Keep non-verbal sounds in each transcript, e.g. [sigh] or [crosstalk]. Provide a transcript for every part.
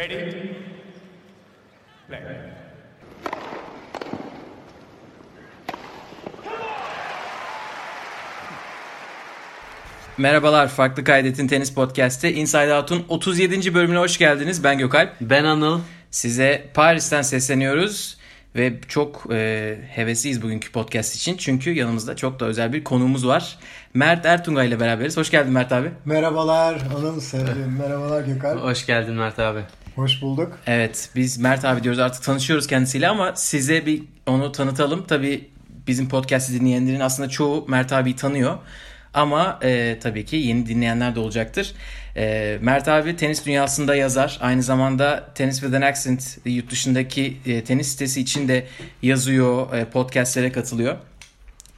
Ready? Play. Merhabalar, Farklı Kaydet'in Tenis Podcast'te Inside Out'un 37. bölümüne hoş geldiniz. Ben Gökalp. Ben Anıl. Size Paris'ten sesleniyoruz ve çok e, hevesliyiz bugünkü podcast için. Çünkü yanımızda çok da özel bir konuğumuz var. Mert Ertungay ile beraberiz. Hoş geldin Mert abi. Merhabalar Anıl Sevdim. Merhabalar Gökhan. Hoş geldin Mert abi. Hoş bulduk. Evet, biz Mert abi diyoruz artık tanışıyoruz kendisiyle ama size bir onu tanıtalım. Tabii bizim podcast'i dinleyenlerin aslında çoğu Mert abiyi tanıyor. Ama e, tabii ki yeni dinleyenler de olacaktır. E, Mert abi tenis dünyasında yazar. Aynı zamanda Tennis with an Accent yurt dışındaki e, tenis sitesi için de yazıyor, e, podcastlere katılıyor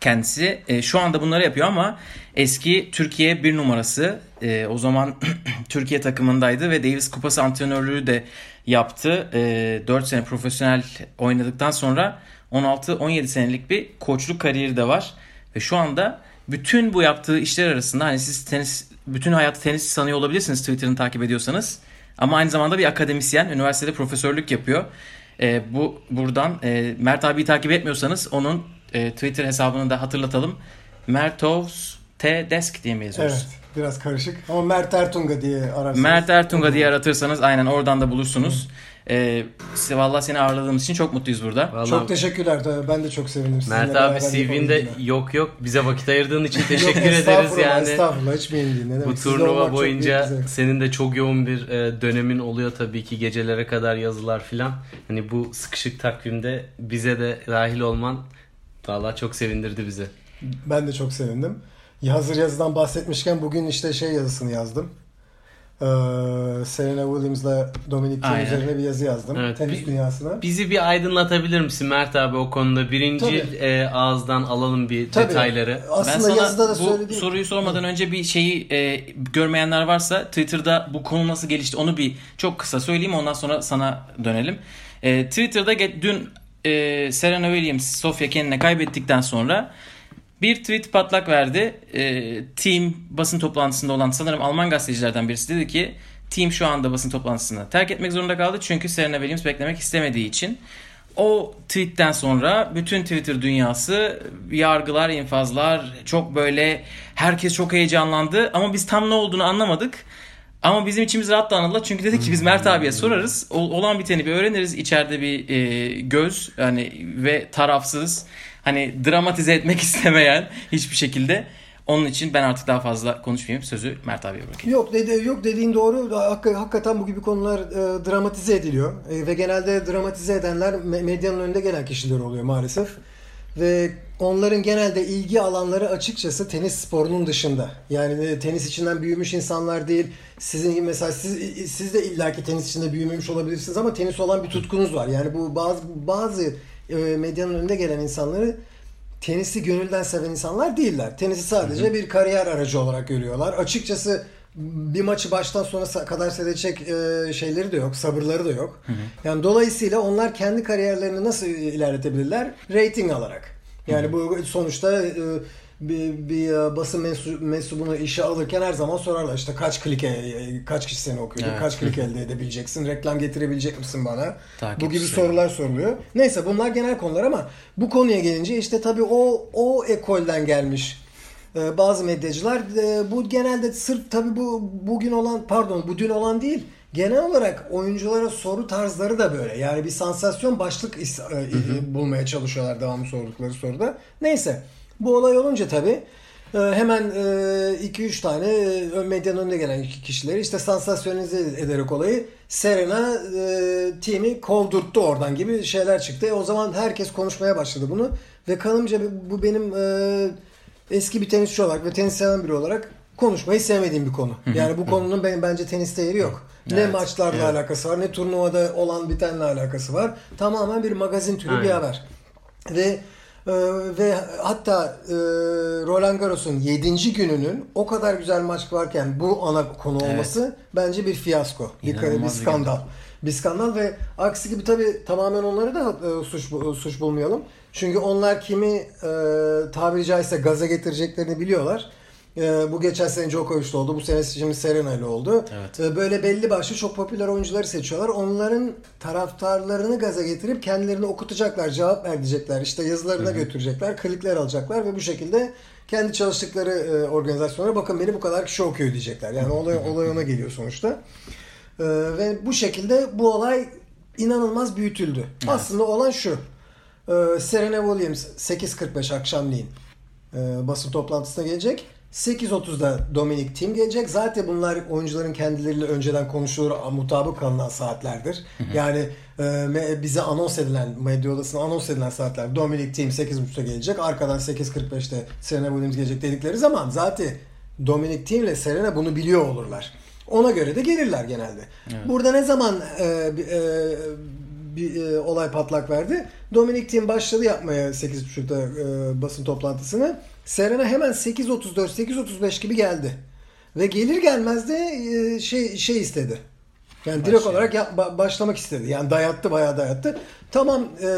kendisi. E, şu anda bunları yapıyor ama eski Türkiye bir numarası. E, o zaman [clears throat] Türkiye takımındaydı ve Davis Kupası antrenörlüğü de yaptı. E, 4 sene profesyonel oynadıktan sonra 16-17 senelik bir koçluk kariyeri de var. Ve şu anda bütün bu yaptığı işler arasında hani siz tenis bütün hayatı tenis sanıyor olabilirsiniz Twitter'ını takip ediyorsanız. Ama aynı zamanda bir akademisyen, üniversitede profesörlük yapıyor. E, bu buradan e, Mert abiyi takip etmiyorsanız onun e, Twitter hesabını da hatırlatalım. Mertovs T Desk diye mi yazıyoruz? Evet biraz karışık ama Mert Ertunga diye ararsanız. Mert Ertunga diye aratırsanız aynen oradan da bulursunuz. E, size vallahi seni ağırladığımız için çok mutluyuz burada. Vallahi Çok teşekkürler. Tabii Ben de çok sevindim. Mert abi CV'nde yok yok bize vakit ayırdığın için [laughs] teşekkür Yok, ederiz estağfurullah, yani. Estağfurullah hiç mühim değil. Ne demek. Bu turnuva boyunca senin de çok yoğun bir e, dönemin oluyor tabii ki gecelere kadar yazılar filan. Hani bu sıkışık takvimde bize de dahil olman vallahi çok sevindirdi bizi. Ben de çok sevindim. Hazır yazıdan bahsetmişken bugün işte şey yazısını yazdım. Ee, Serena Williams'la Dominic Thiem üzerine bir yazı yazdım. Evet, Tenis dünyasına. Bizi bir aydınlatabilir misin Mert abi o konuda? Birinci Tabii. e, ağızdan alalım bir Tabii. detayları. Aslında ben sana yazıda da bu söylediğim. soruyu sormadan önce bir şeyi e, görmeyenler varsa Twitter'da bu konu nasıl gelişti onu bir çok kısa söyleyeyim ondan sonra sana dönelim. E, Twitter'da dün e, Serena Williams Sofia Kenin'e kaybettikten sonra bir tweet patlak verdi. E, team basın toplantısında olan sanırım Alman gazetecilerden birisi dedi ki Team şu anda basın toplantısını terk etmek zorunda kaldı çünkü Serena Williams beklemek istemediği için. O tweetten sonra bütün Twitter dünyası yargılar, infazlar çok böyle herkes çok heyecanlandı ama biz tam ne olduğunu anlamadık. Ama bizim içimiz rahat anıldı çünkü dedik ki biz Mert abiye sorarız. O- olan biteni bir öğreniriz. İçeride bir e, göz yani ve tarafsız hani dramatize etmek [laughs] istemeyen hiçbir şekilde. Onun için ben artık daha fazla konuşmayayım. Sözü Mert abiye bırakayım. Yok dedi yok dediğin doğru. Hak- hakikaten bu gibi konular e, dramatize ediliyor E, ve genelde dramatize edenler me- medyanın önünde gelen kişiler oluyor maalesef. Ve onların genelde ilgi alanları açıkçası tenis sporunun dışında. Yani e, tenis içinden büyümüş insanlar değil. Sizin mesela siz siz de illaki tenis içinde büyümemiş olabilirsiniz ama tenis olan bir tutkunuz var. Yani bu bazı bazı medyanın önünde gelen insanları tenisi gönülden seven insanlar değiller. Tenisi sadece bir kariyer aracı olarak görüyorlar. Açıkçası bir maçı baştan sona kadar seyredecek e, şeyleri de yok, sabırları da yok. Yani dolayısıyla onlar kendi kariyerlerini nasıl ilerletebilirler? Rating alarak. Yani bu sonuçta e, bir, bir e, basın mensu- mensubunu işe alırken her zaman sorarlar işte kaç klike, e, kaç kişi seni okuyor, Evet. kaç klik elde edebileceksin, reklam getirebilecek misin bana? Takipçi bu gibi sayı. sorular soruluyor. Neyse bunlar genel konular ama bu konuya gelince işte tabii o o ekolden gelmiş e, bazı medyacılar bu genelde sırf tabii bu bugün olan pardon bu dün olan değil genel olarak oyunculara soru tarzları da böyle. Yani bir sansasyon başlık is- e, e, bulmaya çalışıyorlar devamlı sordukları soruda. Neyse bu olay olunca tabii e, hemen 2-3 tane e, medyanın önüne gelen iki kişileri işte sansasyonize ederek olayı Serena e, team'i kovdurttu oradan gibi şeyler çıktı. E, o zaman herkes konuşmaya başladı bunu ve kanımca bu benim e, eski bir tenisçi olarak ve tenis seven biri olarak konuşmayı sevmediğim bir konu. Yani bu konunun ben, bence teniste yeri yok. Ne Evet, maçlarla evet. alakası var, ne turnuvada olan bitenle alakası var. Tamamen bir magazin türü bir Aynen. haber. Ve e, ve hatta e, Roland Garros'un 7. gününün o kadar güzel maç varken bu ana konu Evet. olması bence bir fiyasko. Bir, İnanılmaz bir bir skandal. Bir skandal ve aksi gibi tabii tamamen onları da e, suç bu- suç bulmayalım. Çünkü onlar kimi e, tabiri caizse gaza getireceklerini biliyorlar. E, bu geçen sene Djokovic'le oldu. Bu sene şimdi Serena ile oldu. Evet. E, böyle belli başlı çok popüler oyuncuları seçiyorlar. Onların taraftarlarını gaza getirip kendilerini okutacaklar, cevap verecekler. işte yazılarına götürecekler, klikler alacaklar ve bu şekilde kendi çalıştıkları e, organizasyona bakın beni bu kadar kişi okuyor diyecekler. Yani olay, olay ona geliyor sonuçta. E, ve bu şekilde bu olay inanılmaz büyütüldü. Aslında olan şu. E, Serena Williams 8.45 akşamleyin e, basın toplantısına gelecek. 8.30'da Dominic Thiem gelecek. Zaten bunlar oyuncuların kendileriyle önceden konuşulur, mutabık kalınan saatlerdir. Yani e, bize anons edilen, medya odasına anons edilen saatler. Dominic Thiem 8.30'da gelecek. Arkadan 8.45'te Serena Williams gelecek dedikleri zaman zaten Dominic Thiem ile Serena bunu biliyor olurlar. Ona göre de gelirler genelde. Burada ne zaman e, e, bir e, olay patlak verdi. Dominic Thiem başladı yapmaya 8.30'da e, basın toplantısını. Serena hemen 8.34 8.35 gibi geldi. Ve gelir gelmez de e, şey şey istedi. Yani direkt Başlayalım. olarak ba- başlamak istedi. Yani dayattı bayağı dayattı. Tamam e,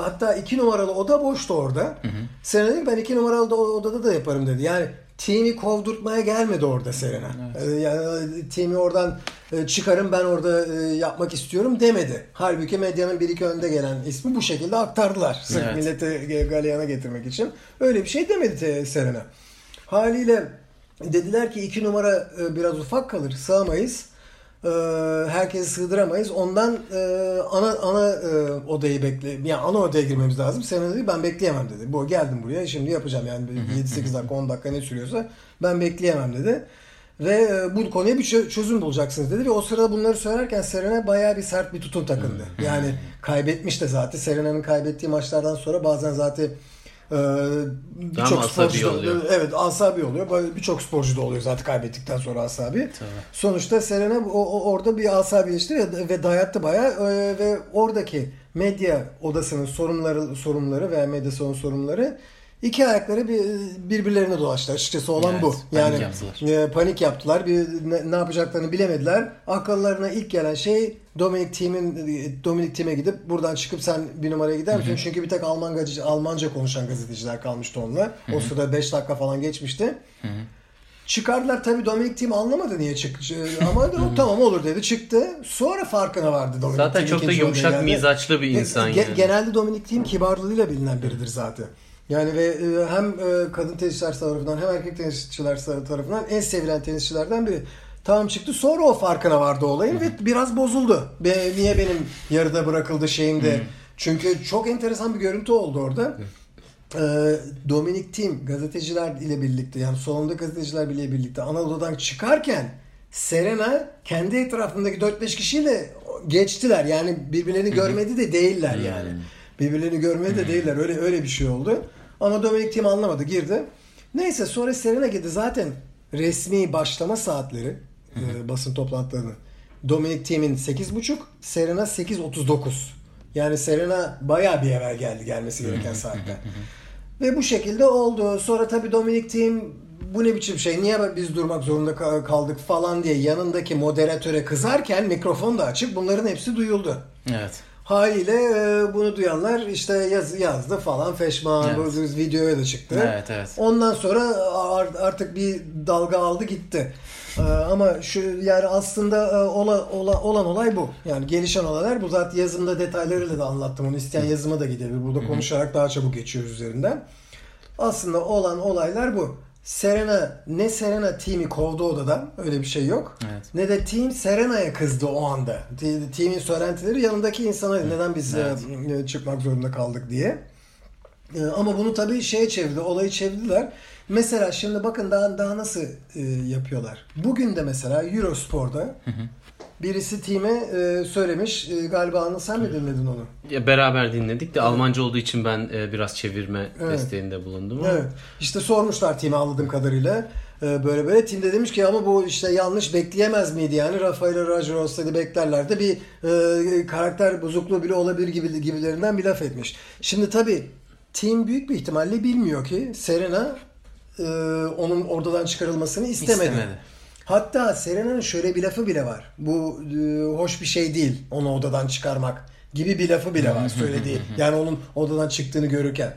hatta iki numaralı oda boştu orada. Serena dedi ben iki numaralı da- odada da yaparım dedi. Yani Team'i kovdurtmaya gelmedi orada Serena. E, yani Team'i oradan e, çıkarım ben orada e, yapmak istiyorum demedi. Halbuki medyanın bir iki önde gelen ismi bu şekilde aktardılar. Sırf Evet. milleti e, galeyana getirmek için. Öyle bir şey demedi Serena. Haliyle dediler ki iki numara e, biraz ufak kalır sığamayız. E, herkesi sığdıramayız. Ondan e, ana ana e, odayı bekle yani ana odaya girmemiz lazım. Serena dedi ben bekleyemem dedi. Bu geldim buraya şimdi yapacağım yani 7-8 dakika 10 dakika ne sürüyorsa ben bekleyemem dedi. Ve e, bu konuya bir çö- çözüm bulacaksınız dedi ve o sırada bunları söylerken Serena bayağı bir sert bir tutum takındı. Yani kaybetmiş de zaten Serena'nın kaybettiği maçlardan sonra bazen zaten birçok asabi sporcu da- oluyor. evet asabi oluyor. Birçok sporcu da oluyor zaten kaybettikten sonra asabi. Sonuçta Serena o, o- orada bir asabileşti ve, ve dayattı bayağı E, ve oradaki medya odasının sorumluları sorumluları veya medya salonu sorumluları iki ayakları bir, birbirlerine dolaştı. Açıkçası olan Evet, bu. panik Yani yaptılar. e, panik yaptılar. Bir ne, ne yapacaklarını bilemediler. Akıllarına ilk gelen şey Dominic Thiem'in Dominic Thiem'e gidip buradan çıkıp sen bir numaraya gider misin? Çünkü bir tek Alman gazete- Almanca konuşan gazeteciler kalmıştı onunla. O sırada 5 dakika falan geçmişti. Çıkardılar tabii Dominic Thiem anlamadı niye çık ama [laughs] o tamam olur dedi çıktı. Sonra farkına vardı Dominic Zaten Thiem çok da yumuşak geldi. mizaçlı bir insan Ge- yani. Genelde Dominic Thiem kibarlığıyla bilinen biridir zaten. Yani ve e, hem e, kadın tenisçiler tarafından hem erkek tenisçiler tarafından en sevilen tenisçilerden biri. Tamam çıktı sonra o farkına vardı olayın ve biraz bozuldu. Be, niye benim yarıda bırakıldı şeyimde. Çünkü çok enteresan bir görüntü oldu orada. Ee, Dominic Thiem gazeteciler ile birlikte yani salonda gazeteciler ile birlikte ana odadan çıkarken Serena kendi etrafındaki 4-5 kişiyle geçtiler. Yani birbirlerini görmedi de değiller yani. Birbirlerini görmedi de değiller. Öyle öyle bir şey oldu. Ama Dominic Thiem anlamadı, girdi. Neyse sonra Serena gitti. Zaten resmi başlama saatleri e, basın toplantılarının Dominic Thiem'in 8.30, Serena 8.39. Yani Serena bayağı bir evvel geldi gelmesi gereken saatte. Ve bu şekilde oldu. Sonra tabii Dominic Thiem bu ne biçim şey niye biz durmak zorunda ka- kaldık falan diye yanındaki moderatöre kızarken mikrofon da açık bunların hepsi duyuldu. Evet. Haliyle e, bunu duyanlar işte yaz, yazdı falan feşman Evet. videoya da çıktı. Evet, evet. Ondan sonra ar- artık bir dalga aldı gitti. E, ama şu yani aslında e, ola, ola- olan olay bu. Yani gelişen olaylar bu. Zaten yazımda detaylarıyla da anlattım. Onu isteyen yazıma da gidebilir. Burada konuşarak daha çabuk geçiyoruz üzerinden. Aslında olan olaylar bu. Serena ne Serena team'i kovdu odadan öyle bir şey yok. Evet. Ne de team Serena'ya kızdı o anda. Te- Team'in söylentileri yanındaki insana neden biz Evet. çıkmak zorunda kaldık diye. E, Ama bunu tabii şeye çevirdi, olayı çevirdiler. Mesela şimdi bakın daha daha nasıl e, yapıyorlar. Bugün de mesela Eurospor'da birisi team'e e, söylemiş. E, galiba Anıl sen mi dinledin onu? Ya beraber dinledik de Almanca olduğu için ben e, biraz çevirme Evet. desteğinde bulundum. ama Evet. İşte sormuşlar team'e anladığım kadarıyla. Ee, böyle böyle team de demiş ki ama bu işte yanlış bekleyemez miydi yani Rafael Roger olsaydı beklerlerdi bir e, karakter bozukluğu bile olabilir gibi gibilerinden bir laf etmiş. Şimdi tabi team büyük bir ihtimalle bilmiyor ki Serena e, onun oradan çıkarılmasını istemedi. İstemedi. Hatta Serena'nın şöyle bir lafı bile var. Bu e, hoş bir şey değil onu odadan çıkarmak gibi bir lafı bile var [laughs] söylediği. Yani onun odadan çıktığını görürken.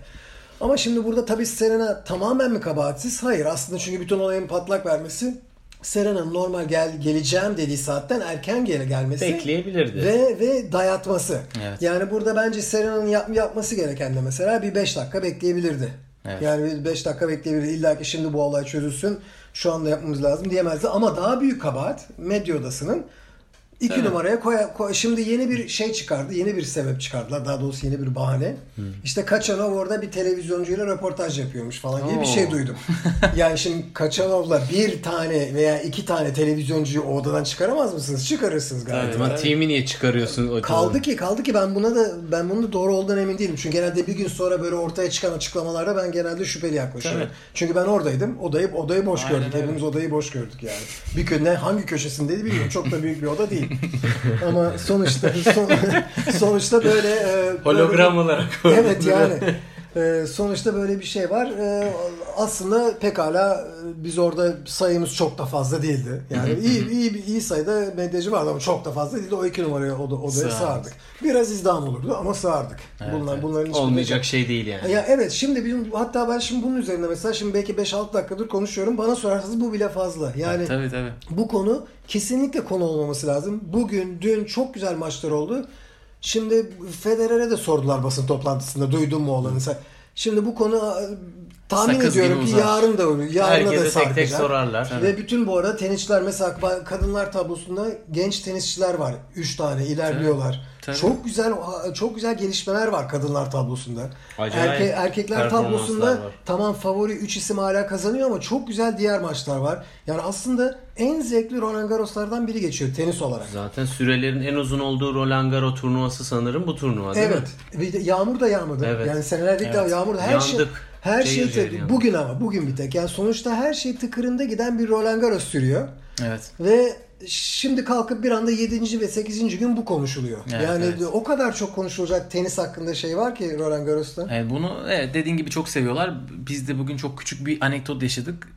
Ama şimdi burada tabii Serena tamamen mi kabahatsiz? Hayır aslında çünkü bütün olayın patlak vermesi Serena'nın normal gel geleceğim dediği saatten erken gele gelmesi Bekleyebilirdi. ve ve dayatması. Evet. Yani burada bence Serena'nın yap, yapması gereken de mesela bir 5 dakika bekleyebilirdi. Evet. Yani bir 5 dakika bekleyebilirdi. İlla ki şimdi bu olay çözülsün. Şu anda yapmamız lazım diyemezdi. Ama daha büyük kabahat medya odasının iki Tabii. numaraya koy, koy- Şimdi yeni bir şey çıkardı. Yeni bir sebep çıkardılar. Daha doğrusu yeni bir bahane. İşte Kaçanov orada bir televizyoncuyla röportaj yapıyormuş falan gibi bir Oo. şey duydum. [laughs] yani şimdi Kaçanov'la bir tane veya iki tane televizyoncuyu o odadan çıkaramaz mısınız? Çıkarırsınız galiba. Tabii. Ama team'i niye çıkarıyorsun? o Kaldı ki kaldı ki ben buna da ben bunun da doğru olduğundan emin değilim. Çünkü genelde bir gün sonra böyle ortaya çıkan açıklamalarda ben genelde şüpheli yaklaşıyorum. Tabii. Çünkü ben oradaydım. Odayı odayı boş Aynen gördük. öyle. Hepimiz odayı boş gördük yani. Bir gün ne hangi köşesindeydi bilmiyorum. Çok da büyük bir oda değil. [laughs] Ama sonuçta son- [laughs] sonuçta böyle e, Hologram böyle- olarak. Evet yani. [laughs] Ee, sonuçta böyle bir şey var. Ee, aslında pekala e, biz orada sayımız çok da fazla değildi. Yani iyi iyi iyi sayıda medyacı vardı ama çok da fazla değildi. O iki numaraya oda, odaya Sığardık. Biraz izdiham olurdu ama sığardık. Evet, Bunlar evet. bunların Olmayacak şey değil yani. Ya evet şimdi bizim hatta ben şimdi bunun üzerinde mesela şimdi belki 5-6 dakikadır konuşuyorum. Bana sorarsanız bu bile fazla. Yani Tabii tabii. bu konu kesinlikle konu olmaması lazım. Bugün, dün çok güzel maçlar oldu. Şimdi Federer'e de sordular basın toplantısında. Duydun mu olanı? Şimdi bu konu tahmin Sakız ediyorum ki yarın da olur. Yarına da Herkese tek tek sarkacak. sorarlar. Ve bütün bu arada tenisçiler mesela kadınlar tablosunda genç tenisçiler var. 3 tane ilerliyorlar. Tabii. Çok güzel çok güzel gelişmeler var kadınlar tablosunda. Acayip Erke- erkekler tablosunda var. tamam favori 3 isim hala kazanıyor ama çok güzel diğer maçlar var. Yani aslında en zevkli Roland Garros'lardan biri geçiyor tenis olarak. Zaten sürelerin en uzun olduğu Roland Garros turnuvası sanırım bu turnuva değil mi? Evet. Bir de yağmur da yağmadı. Evet. Yani senelerdir Evet. yağmur da her şey Yandık. Her şey yandık. bugün ama bugün bir tek. Yani sonuçta her şey tıkırında giden bir Roland Garros sürüyor. Evet. Ve şimdi kalkıp bir anda 7. ve 8. gün bu konuşuluyor. Evet, yani evet. o kadar çok konuşulacak tenis hakkında şey var ki Roland Garros'ta. Evet, bunu evet, dediğin gibi çok seviyorlar. Biz de bugün çok küçük bir anekdot yaşadık.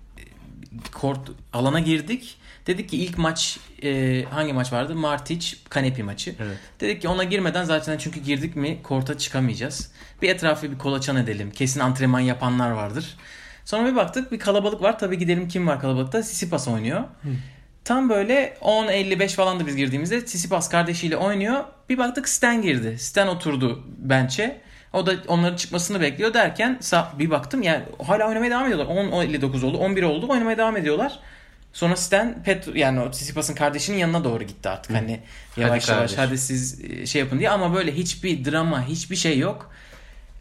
Kort alana girdik. Dedik ki ilk maç e, hangi maç vardı? Martic Kanepi maçı. Evet. Dedik ki ona girmeden zaten çünkü girdik mi korta çıkamayacağız. Bir etrafı bir kolaçan edelim. Kesin antrenman yapanlar vardır. Sonra bir baktık bir kalabalık var. Tabii gidelim kim var kalabalıkta? Sisipas oynuyor. Tam böyle 10.55 falandı biz girdiğimizde. Sisipas kardeşiyle oynuyor. Bir baktık Stan girdi. Stan oturdu bench'e. O da onların çıkmasını bekliyor derken bir baktım yani hala oynamaya devam ediyorlar. 10.59 oldu 11 oldu oynamaya devam ediyorlar. Sonra Stan Pet yani o Tsitsipas'ın kardeşinin yanına doğru gitti artık. Hani yavaş Hadi yavaş kardeş. hadi siz e, şey yapın diye ama böyle hiçbir drama hiçbir şey yok.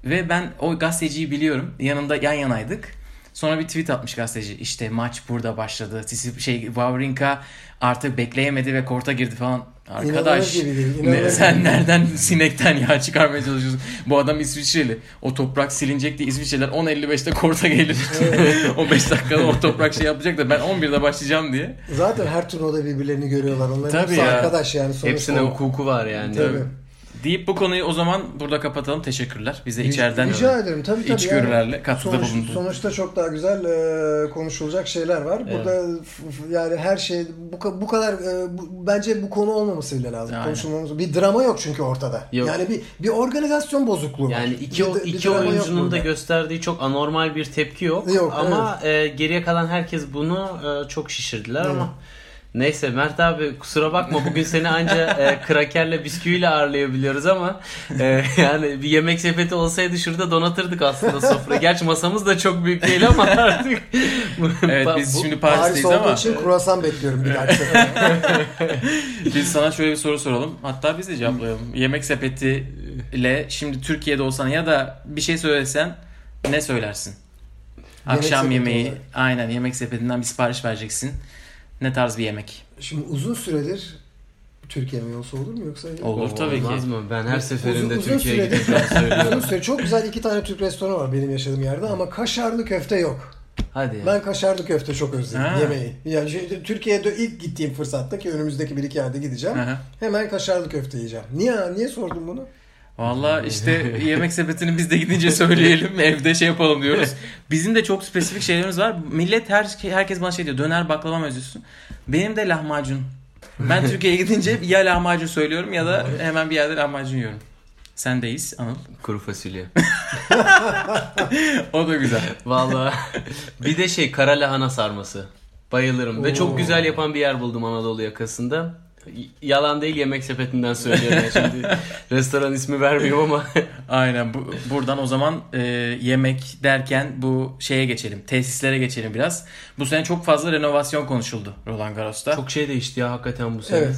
Ve ben o gazeteciyi biliyorum. Yanında yan yanaydık. Sonra bir tweet atmış gazeteci. İşte maç burada başladı. Tsitsip şey Wawrinka artık bekleyemedi ve korta girdi falan. Arkadaş gibi değil, ne- sen gibi. nereden sinekten yağ çıkarmaya çalışıyorsun? Bu adam İsviçreli. O toprak silinecek diye İsviçreliler 10.55'te korta gelir. [laughs] o 5 dakikada o toprak şey yapacak da ben 11'de başlayacağım diye. Zaten her turnuvada birbirlerini görüyorlar. Onların Tabii hepsi ya. arkadaş yani sonuçta. Hepsine hukuku var yani. Tabii. Deyip bu konuyu o zaman burada kapatalım. Teşekkürler. Bize içeriden Rica ederim tabii tabii. içgörülerle katkıda Sonuç- bulundu. Sonuçta çok daha güzel e, konuşulacak şeyler var. Burada f- yani her şey bu, bu kadar e, bu- bence bu konu olmaması bile lazım. Aynen. Konuşulmamız. Bir drama yok çünkü ortada. Yok. Yani bir bir organizasyon bozukluğu var. Yani iki, Bir- bir iki yok oyuncunun da gösterdiği çok anormal bir tepki yok. Yok, ama e, geriye kalan herkes bunu e, çok şişirdiler Evet. ama Neyse Mert abi kusura bakma bugün seni anca e, krakerle bisküviyle ağırlayabiliyoruz ama e, yani bir yemek sepeti olsaydı şurada donatırdık aslında sofra. Gerçi masamız da çok büyük değil ama artık. Evet [laughs] Bu- biz şimdi Paris Paris'teyiz olduğu ama için kruvasan bekliyorum bir dahaki [laughs] biz sana şöyle bir soru soralım. Hatta biz de cevaplayalım. Yemek sepeti ile şimdi Türkiye'de olsan ya da bir şey söylesen ne söylersin? Yemek Akşam sepeti yemeği olarak. aynen yemek sepetinden bir sipariş vereceksin. Ne tarz bir yemek? Şimdi uzun süredir Türkiye mi olsa olur mu yoksa? Olur tabii ki. Olmaz mı? Ben her seferinde Uzun- uzun Türkiye'ye süredir- gideceğim söylüyorum. Uzun süre çok güzel iki tane Türk restoranı var benim yaşadığım yerde ama kaşarlı köfte yok. Hadi ya. Ben kaşarlı köfte çok özledim Ha. yemeği. Yani şey- Türkiye'de ilk gittiğim fırsatta ki önümüzdeki bir iki yerde gideceğim. Hı. Hemen kaşarlı köfte yiyeceğim. Niye niye sordun bunu? Valla işte yemek sepetini biz de gidince söyleyelim [laughs] evde şey yapalım diyoruz. [laughs] Bizim de çok spesifik şeylerimiz var. Millet her herkes bana şey diyor döner baklava mı özlüyorsun? Benim de lahmacun. Ben Türkiye'ye gidince ya lahmacun söylüyorum ya da hemen bir yerde lahmacun yiyorum. Sendeyiz Anıl. Kuru fasulye. [laughs] O da güzel. Vallahi. bir de şey kara lahana sarması. Bayılırım. Ve çok güzel yapan bir yer buldum Anadolu yakasında. Yalan değil yemek sepetinden söylüyorum. Şimdi [laughs] restoran ismi vermiyorum ama Aynen. Bu, buradan o zaman e, yemek derken bu şeye geçelim. Tesislere geçelim biraz. Bu sene çok fazla renovasyon konuşuldu Roland Garros'ta. Çok, çok şey değişti ya hakikaten bu sene. Evet.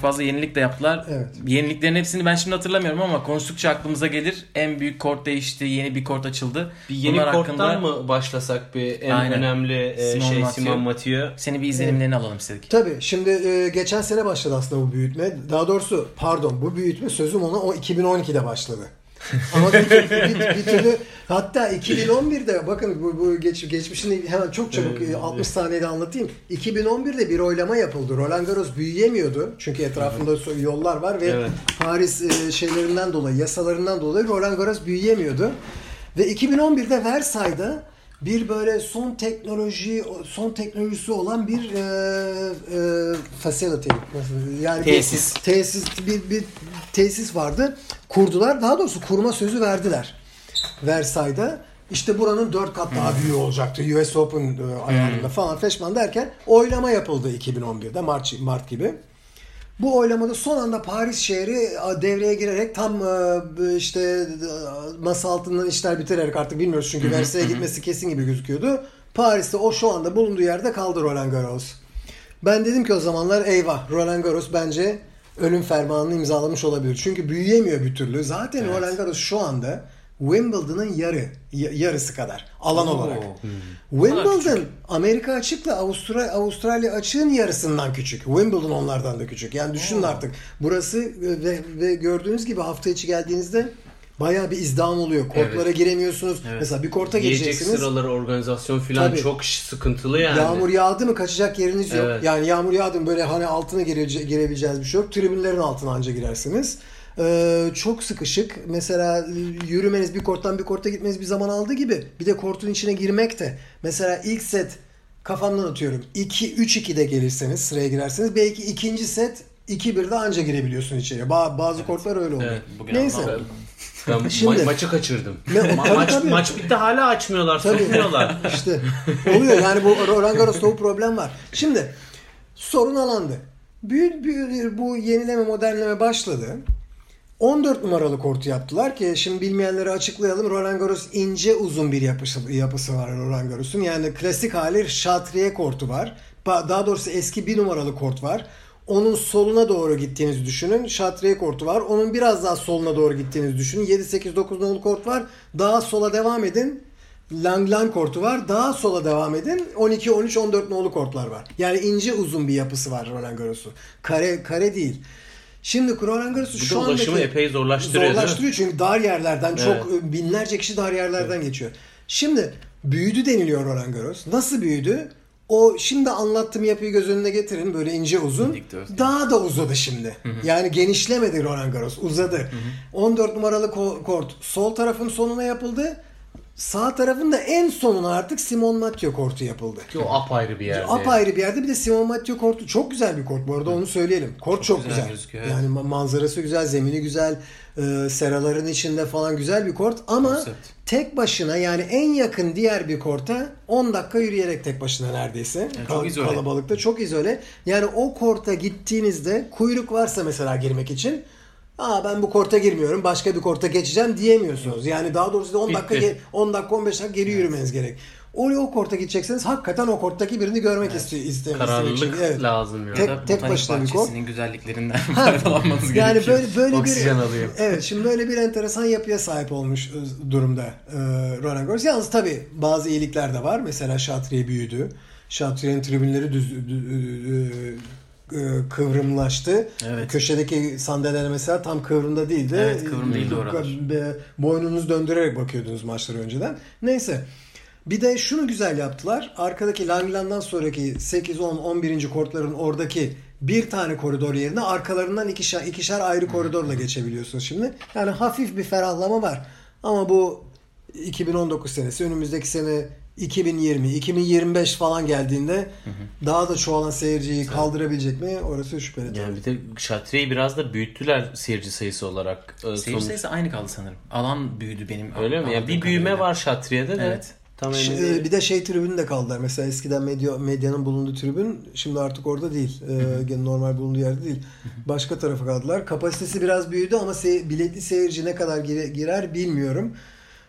fazla yenilik de yaptılar. Evet. Yeniliklerin hepsini ben şimdi hatırlamıyorum ama konuştukça aklımıza gelir. En büyük kort değişti. Yeni bir kort açıldı. Bir yeni Bunlar korttan hakkında mı başlasak bir en Aynen. önemli e, Simon şey Mathieu. Simon Mathieu. Seni bir izlenimlerini alalım istedik. Tabii şimdi e, geçen sene başladı aslında bu büyütme. Daha doğrusu pardon bu büyütme sözüm ona o 2012'de başladı. [laughs] Ama bir, bir, bir, türlü hatta 2011'de bakın bu, bu geç, geçmişini hemen çok çabuk e, 60 saniyede anlatayım. 2011'de bir oylama yapıldı. Roland Garros büyüyemiyordu. Çünkü etrafında yollar var ve Evet. Paris e, şeylerinden dolayı, yasalarından dolayı Roland Garros büyüyemiyordu. Ve 2011'de Versailles'da bir böyle son teknoloji son teknolojisi olan bir e, e, facility nasıl- yani Tesis. bir tesis bir, bir tesis vardı. Kurdular. Daha doğrusu kurma sözü verdiler. Versailles'da işte buranın dört kat daha büyüğü olacaktı. US Open e, ayarında falan feşman derken oylama yapıldı 2011'de Mart, Mart gibi. Bu oylamada son anda Paris şehri devreye girerek tam e, işte e, masa altından işler bitirerek artık bilmiyoruz çünkü Versailles'e gitmesi kesin gibi gözüküyordu. Paris'te o şu anda bulunduğu yerde kaldı Roland Garros. Ben dedim ki o zamanlar eyvah Roland Garros bence ölüm fermanını imzalamış olabilir. Çünkü büyüyemiyor bir türlü. Zaten Roland Garros şu anda Wimbledon'ın yarı yarısı kadar alan olarak. Wimbledon Amerika açıkla Avustralya Avustralya açığın yarısından küçük. Wimbledon onlardan da küçük. Yani düşünün artık. Burası e, ve, ve gördüğünüz gibi hafta içi geldiğinizde bayağı bir izdiham oluyor. Kortlara Evet. giremiyorsunuz. Mesela bir korta Yiyecek gireceksiniz. sıraları organizasyon filan Tabii. çok sıkıntılı yani. Yağmur yağdı mı kaçacak yeriniz yok. Evet. Yani yağmur yağdı mı böyle hani altına girece- girebileceğiniz bir şey yok. Tribünlerin altına anca girersiniz. Ee, çok sıkışık. Mesela yürümeniz bir korttan bir korta gitmeniz bir zaman aldı gibi. Bir de kortun içine girmek de. Mesela ilk set kafamdan atıyorum. 2 3-2'de gelirseniz sıraya girerseniz belki ikinci set 2-1'de anca girebiliyorsun içeriye. Ba- bazı kortlar öyle oluyor. Evet, bugün Neyse. anlamadım. [laughs] Ben ma- Şimdi- maçı kaçırdım. Ne- Ma- tabii, maç, tabii. maç bitti hala açmıyorlar, Tabii. sokmuyorlar. [laughs] İşte oluyor yani bu Roland Garros'ta bu problem var. Şimdi sorun alandı. Büyük, büyük bu yenileme modernleme başladı. 14 numaralı kortu yaptılar ki şimdi bilmeyenlere açıklayalım. Roland Garros ince uzun bir yapısı, yapısı var Roland Garros'un. Yani klasik hali şatriye kortu var. Daha doğrusu eski bir numaralı kort var. Onun soluna doğru gittiğinizi düşünün. Şatriye kortu var. Onun biraz daha soluna doğru gittiğinizi düşünün. 7, 8, 9 nolu kort var. Daha sola devam edin. Lang Lang kortu var. Daha sola devam edin. 12, 13, 14 nolu kortlar var. Yani ince uzun bir yapısı var Roland Garros'un. Kare kare değil. Şimdi Bu şu da andaki ulaşımı epey zorlaştırıyor. zorlaştırıyor çünkü dar yerlerden çok Evet. e, binlerce kişi dar yerlerden geçiyor. Şimdi büyüdü deniliyor Roland Garros. Nasıl büyüdü? O şimdi anlattığım yapıyı göz önüne getirin böyle ince uzun. Daha da uzadı şimdi. Yani genişlemedi Roland Garros uzadı. 14 numaralı ko- kort sol tarafın sonuna yapıldı. Sağ tarafın da en sonuna artık Simon Mathieu kortu yapıldı. Ki o apayrı bir yerde. Apayrı bir yerde bir de Simon Mathieu kortu çok güzel bir kort bu arada onu söyleyelim. Kort çok, güzel güzel. gözüküyor, evet. Yani ma- manzarası güzel, zemini güzel, e, seraların içinde falan güzel bir kort ama Konsept. tek başına yani en yakın diğer bir korta 10 dakika yürüyerek tek başına neredeyse. çok Kal- izole. Kalabalıkta çok izole. Yani o korta gittiğinizde kuyruk varsa mesela girmek için Aa ben bu korta girmiyorum. Başka bir korta geçeceğim diyemiyorsunuz. Yani daha doğrusu 10 dakika Bitti. ge- 10 dakika 15 dakika geri yürümeniz gerek. Oraya o korta gidecekseniz hakikaten o korttaki birini görmek istiyor istemek Kararlılık için. Evet. lazım. Tek- da tek başına bir kort. güzelliklerinden [laughs] faydalanmanız Yani gerekiyor. böyle böyle Oksijen bir alıyor. Evet, şimdi böyle bir enteresan yapıya sahip olmuş e, durumda e, Roland Garros. Yalnız tabii bazı iyilikler de var. Mesela Şatriye büyüdü. Şatriye'nin tribünleri düz, dü- e, e, kıvrımlaştı. Evet. Köşedeki sandalyeler mesela tam kıvrımda değildi. Evet, kıvrım değildi oralar. E, Boynunuzu döndürerek bakıyordunuz maçları önceden. Neyse. Bir de şunu güzel yaptılar. Arkadaki Langland'dan sonraki 8, 10, 11. kortların oradaki bir tane koridor yerine arkalarından ikişer, ikişer ayrı koridorla geçebiliyorsunuz şimdi. Yani hafif bir ferahlama var. Ama bu 2019 senesi önümüzdeki sene 2020, 2025 falan geldiğinde daha da çoğalan seyirciyi kaldırabilecek mi? Orası şüpheli. tabii. Yani bir de Şatriye'yi biraz da büyüttüler seyirci sayısı olarak. Ee, Seyirci sonuç- sayısı aynı kaldı sanırım. Alan büyüdü benim. Öyle mi? Yani anladığım bir büyüme kadarıyla. var Şatriye'de de. Evet. Tam Ş- e, bir de şey tribünü de kaldılar. Mesela eskiden medya, medyanın bulunduğu tribün şimdi artık orada değil. Ee, gene normal bulunduğu yerde değil. Başka tarafa kaldılar. Kapasitesi biraz büyüdü ama se- biletli seyirci ne kadar gire- girer bilmiyorum.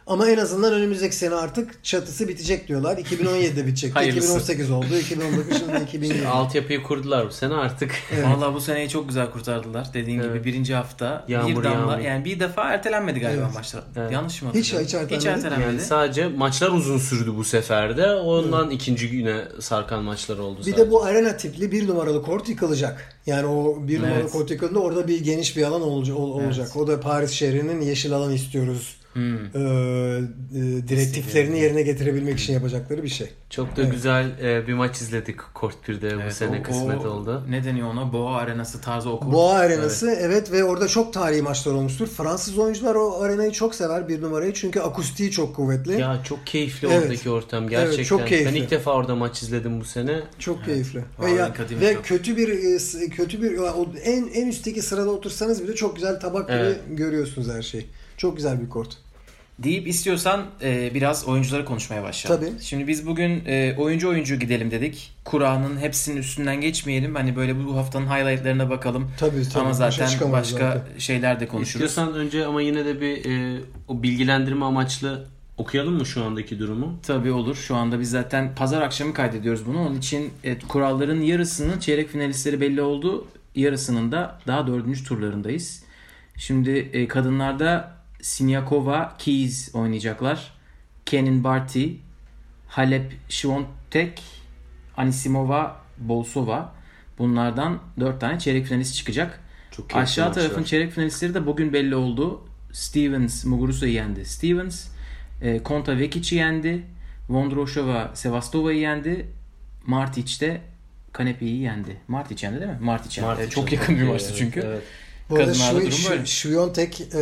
Ama en azından önümüzdeki sene artık çatısı bitecek diyorlar. 2017'de bitecek. Hayırlısı. 2018 oldu. 2019 şimdi [laughs] 2020. Altyapıyı kurdular bu sene artık. Evet. Vallahi bu seneyi çok güzel kurtardılar. Dediğin Evet. gibi birinci hafta Yağmur, bir damla yağmur. yani bir defa ertelenmedi galiba Evet. maçlar. Evet. Yanlış mı Hiç- hatırlıyorum? hiç ertelenmedi. Yani sadece maçlar uzun sürdü bu seferde. Ondan ikinci güne sarkan maçlar oldu Bir sadece. de bu arena tipli bir numaralı kort yıkılacak. Yani o bir numaralı Evet. kort yıkıldığında orada bir geniş bir alan olacak. olacak. O da Paris şehrinin yeşil alan istiyoruz. Hmm. e, e, direktiflerini yerine getirebilmek için yapacakları bir şey. Çok da Evet. güzel e, bir maç izledik Kort 1'de bu Evet, sene o- kısmet o- oldu. Ne deniyor ona? Boğa arenası tarzı o kurt. Boğa arenası evet. ve orada çok tarihi maçlar olmuştur. Fransız oyuncular o arenayı çok sever bir numarayı çünkü akustiği çok kuvvetli. Ya çok keyifli Evet. oradaki ortam Evet, gerçekten. çok keyifli. Ben ilk defa orada maç izledim bu sene. Çok keyifli. Ve, ya, ve çok. kötü bir e, kötü bir o en en üstteki sırada otursanız bile çok güzel tabak gibi Evet. görüyorsunuz her şeyi. Çok güzel bir kort. Deyip istiyorsan e, biraz oyuncuları konuşmaya başlayalım. Tabii. Şimdi biz bugün e, oyuncu oyuncu gidelim dedik. Kura'nın hepsinin üstünden geçmeyelim. Hani böyle bu haftanın highlightlarına bakalım. Tabii tabii. Ama zaten başka zaten. şeyler de konuşuruz. İstiyorsan önce ama yine de bir e, o bilgilendirme amaçlı okuyalım mı şu andaki durumu? Tabii olur. Şu anda biz zaten pazar akşamı kaydediyoruz bunu. Onun için e, kuralların yarısının çeyrek finalistleri belli oldu. Yarısının da daha dördüncü turlarındayız. Şimdi e, kadınlarda Siniakova, Keys oynayacaklar. Kenin Barty, Halep Şivontek, Anisimova, Bolsova. Bunlardan dört tane çeyrek finalist çıkacak. Çok Aşağı maçlar. tarafın çeyrek finalistleri de bugün belli oldu. Stevens Muguruza'yı yendi. Stevens, e, Konta Vekic'i yendi. Vondroshova Sevastova'yı yendi. Martic de Kanepe'yi yendi. Martic yendi değil mi? Martic yendi. Martic çok yakın bir maçtı evet, çünkü. evet. Bu arada Kadınlarda şu, durum. Şviyontek e,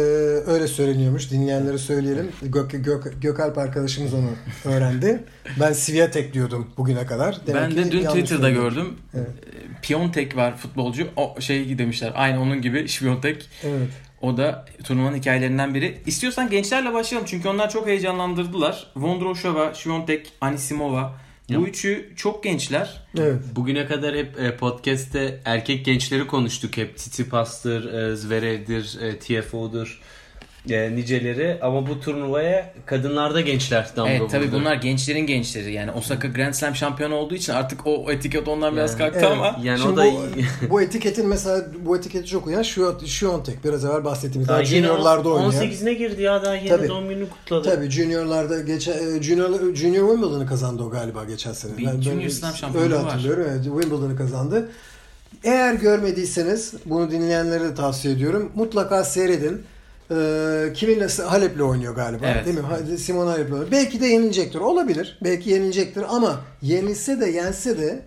öyle söyleniyormuş. Dinleyenlere söyleyelim. Gök, Gök, Gökalp arkadaşımız onu öğrendi. ben Sviatek diyordum bugüne kadar. Demek ben de dün Twitter'da söyledim. gördüm. Evet. E, Piontek var futbolcu. O şey demişler. Aynı onun gibi Şviyontek. Evet. O da turnuvanın hikayelerinden biri. İstiyorsan gençlerle başlayalım çünkü onlar çok heyecanlandırdılar. Vondroshova, Şviyontek, Anisimova. Bu üçü çok gençler. Evet. Bugüne kadar hep e, podcast'te erkek gençleri konuştuk hep. Tsitsipas'tır, e, Zverev'dir, e, TFO'dur, e, niceleri. Ama bu turnuvaya kadınlarda gençler damga Evet tabii vurdu. bunlar gençlerin gençleri. Yani Osaka Grand Slam şampiyonu olduğu için artık o etiket ondan biraz Yani- kalktı Evet. ama [laughs] Yani Şimdi o da bu, [laughs] bu etiketin mesela bu etiketi çok uyan Şviyontek. Şviyontek biraz evvel bahsettiğimiz daha daha juniorlarda oynayan. 18'ine girdi ya daha yeni Tabii. doğum gününü kutladı. Tabii juniorlarda geçen e, junior Junior Wimbledon'ı kazandı o galiba geçen sene. Bir Junior Slam şampiyonluğu Öyle var. hatırlıyorum. Evet, Wimbledon'ı kazandı. Eğer görmediyseniz bunu dinleyenlere de tavsiye ediyorum. Mutlaka seyredin. Ee, kiminle Halep'le oynuyor galiba. Evet. Değil mi? Simon Halep'le oynuyor. Belki de yenilecektir. Olabilir. Belki yenilecektir ama yenilse de yense de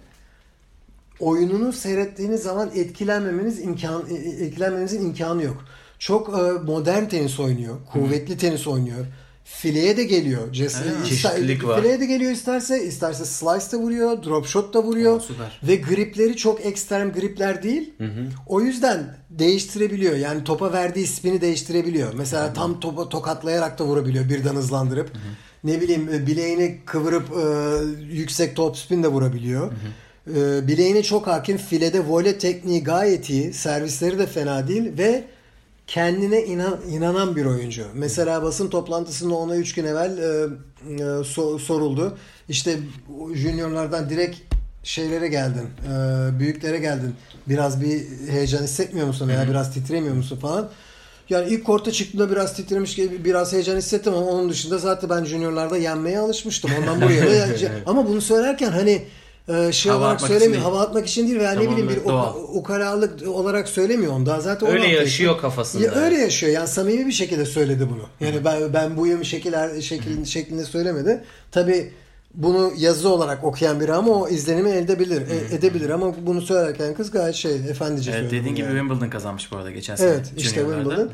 oyununu seyrettiğiniz zaman etkilenmemeniz imkan e, etkilenmemenizin imkanı yok. Çok e, modern tenis oynuyor. Kuvvetli tenis oynuyor. Fileye de geliyor. Evet. ista- Çeşitlilik var. Fileye de geliyor isterse. isterse slice da vuruyor. Drop shot da vuruyor. Aa, süper. Ve gripleri çok ekstrem gripler değil. O yüzden değiştirebiliyor. Yani topa verdiği spini değiştirebiliyor. Mesela tam topa tokatlayarak da vurabiliyor birden hızlandırıp. Ne bileyim e, bileğini kıvırıp e, yüksek top spin de vurabiliyor. E, bileğine çok hakim. Filede voley tekniği gayet iyi. Servisleri de fena değil ve kendine inan, inanan bir oyuncu. Mesela basın toplantısında ona 3 gün evvel e, e, so- soruldu. İşte juniorlardan direkt şeylere geldin, e, büyüklere geldin. Biraz bir heyecan hissetmiyor musun veya biraz titremiyor musun falan. Yani ilk korta çıktığımda biraz titremiş gibi biraz heyecan hissettim ama onun dışında zaten ben juniorlarda yenmeye alışmıştım. Ondan buraya da [laughs] ama bunu söylerken hani e, şey Hava olarak söylemiyor. Hava atmak için değil veya ne bileyim bir doğal. ukalalık olarak söylemiyor onu. Daha zaten Öyle 16 yaşıyor kafasında. Ya öyle yaşıyor. Yani samimi bir şekilde söyledi bunu. Yani ben ben buyum şekiller şekil, şeklinde söylemedi. Tabi bunu yazı olarak okuyan biri ama o izlenimi elde edebilir, e- edebilir ama bunu söylerken kız gayet şey efendice Evet, söyledi. dediğin bunu gibi yani. Wimbledon kazanmış bu arada geçen sene. Evet işte juniorlarda. Wimbledon.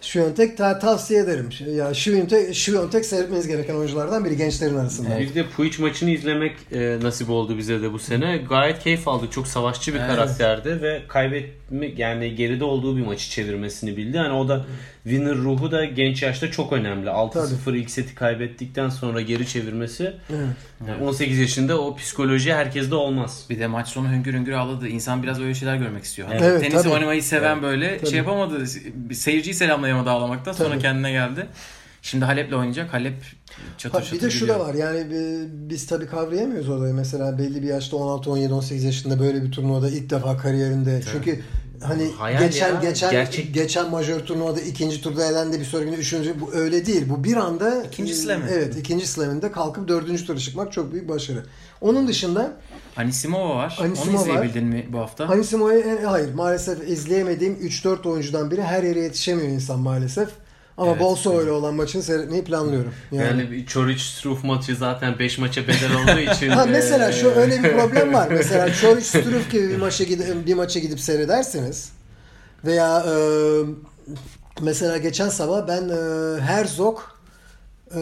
Şviyontek ta- tavsiye ederim. Ya Şviyontek, Şviyontek seyretmeniz gereken oyunculardan biri gençlerin arasında. Biz de Puic maçını izlemek e, nasip oldu bize de bu sene. Gayet keyif aldık. Çok savaşçı bir Evet. karakterdi ve kaybetme yani geride olduğu bir maçı çevirmesini bildi. Hani o da winner ruhu da genç yaşta çok önemli. 6-0 ilk seti kaybettikten sonra geri çevirmesi. Evet. Yani 18 yaşında o psikoloji herkeste olmaz. Bir de maç sonu hüngür hüngür ağladı. İnsan biraz öyle şeyler görmek istiyor. Hani Evet, tenis tabii. oynamayı seven böyle Tabii. şey yapamadı. Seyirciyi selamlayamadı ağlamaktan. Sonra Tabii. kendine geldi. Şimdi Halep'le oynayacak. Halep çatır Ha, çatır bir de şu gidiyor. da var yani e, biz tabii kavrayamıyoruz olayı. Mesela belli bir yaşta 16, 17, 18 yaşında böyle bir turnuvada ilk defa kariyerinde. Çünkü hani Hayal geçen ya, geçen gerçek. geçen majör turnuvada ikinci turda elendi bir sonraki üçüncü bu öyle değil. Bu bir anda İkinci e, slam'i. Evet, ikinci slam'inde kalkıp dördüncü tura çıkmak çok büyük başarı. Onun dışında Anisimova var. Anisimova Onu izleyebildin mi bu hafta? Anisimo'yu en- hayır maalesef izleyemediğim 3-4 oyuncudan biri her yere yetişemiyor insan maalesef. Ama Evet. Bolsova ile olan maçını seyretmeyi planlıyorum. Yani, bir Çoric Struff maçı zaten 5 maça bedel olduğu [laughs] için. Ha mesela şu e, öyle bir problem var. [laughs] Mesela Çoric Struff gibi bir maça gidip bir maça gidip seyrederseniz veya e, mesela geçen sabah ben e, Herzog e,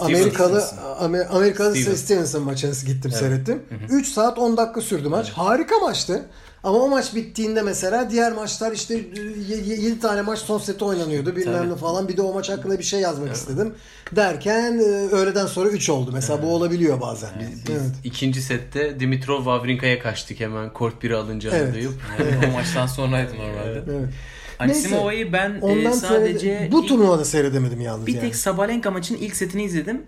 Amerikalı Amer- Amerikalı Stevens. Stevenson maçını gittim seyrettim. 3 saat 10 dakika sürdü maç. Harika maçtı. Ama o maç bittiğinde mesela diğer maçlar işte 7 tane maç son seti oynanıyordu bilmem ne falan. Bir de o maç hakkında bir şey yazmak istedim. Derken e, öğleden sonra 3 oldu. Mesela bu olabiliyor bazen. Biz Evet. ikinci sette Dimitrov Wawrinka'ya kaçtık hemen kort 1'i alınca Evet. duyup. [laughs] Evet, o maçtan sonraydı normalde. Evet. Anisimova'yı ben Ondan e, sadece seyrede- bu turnuvada seyredemedim yalnız bir yani. tek Sabalenka maçının ilk setini izledim.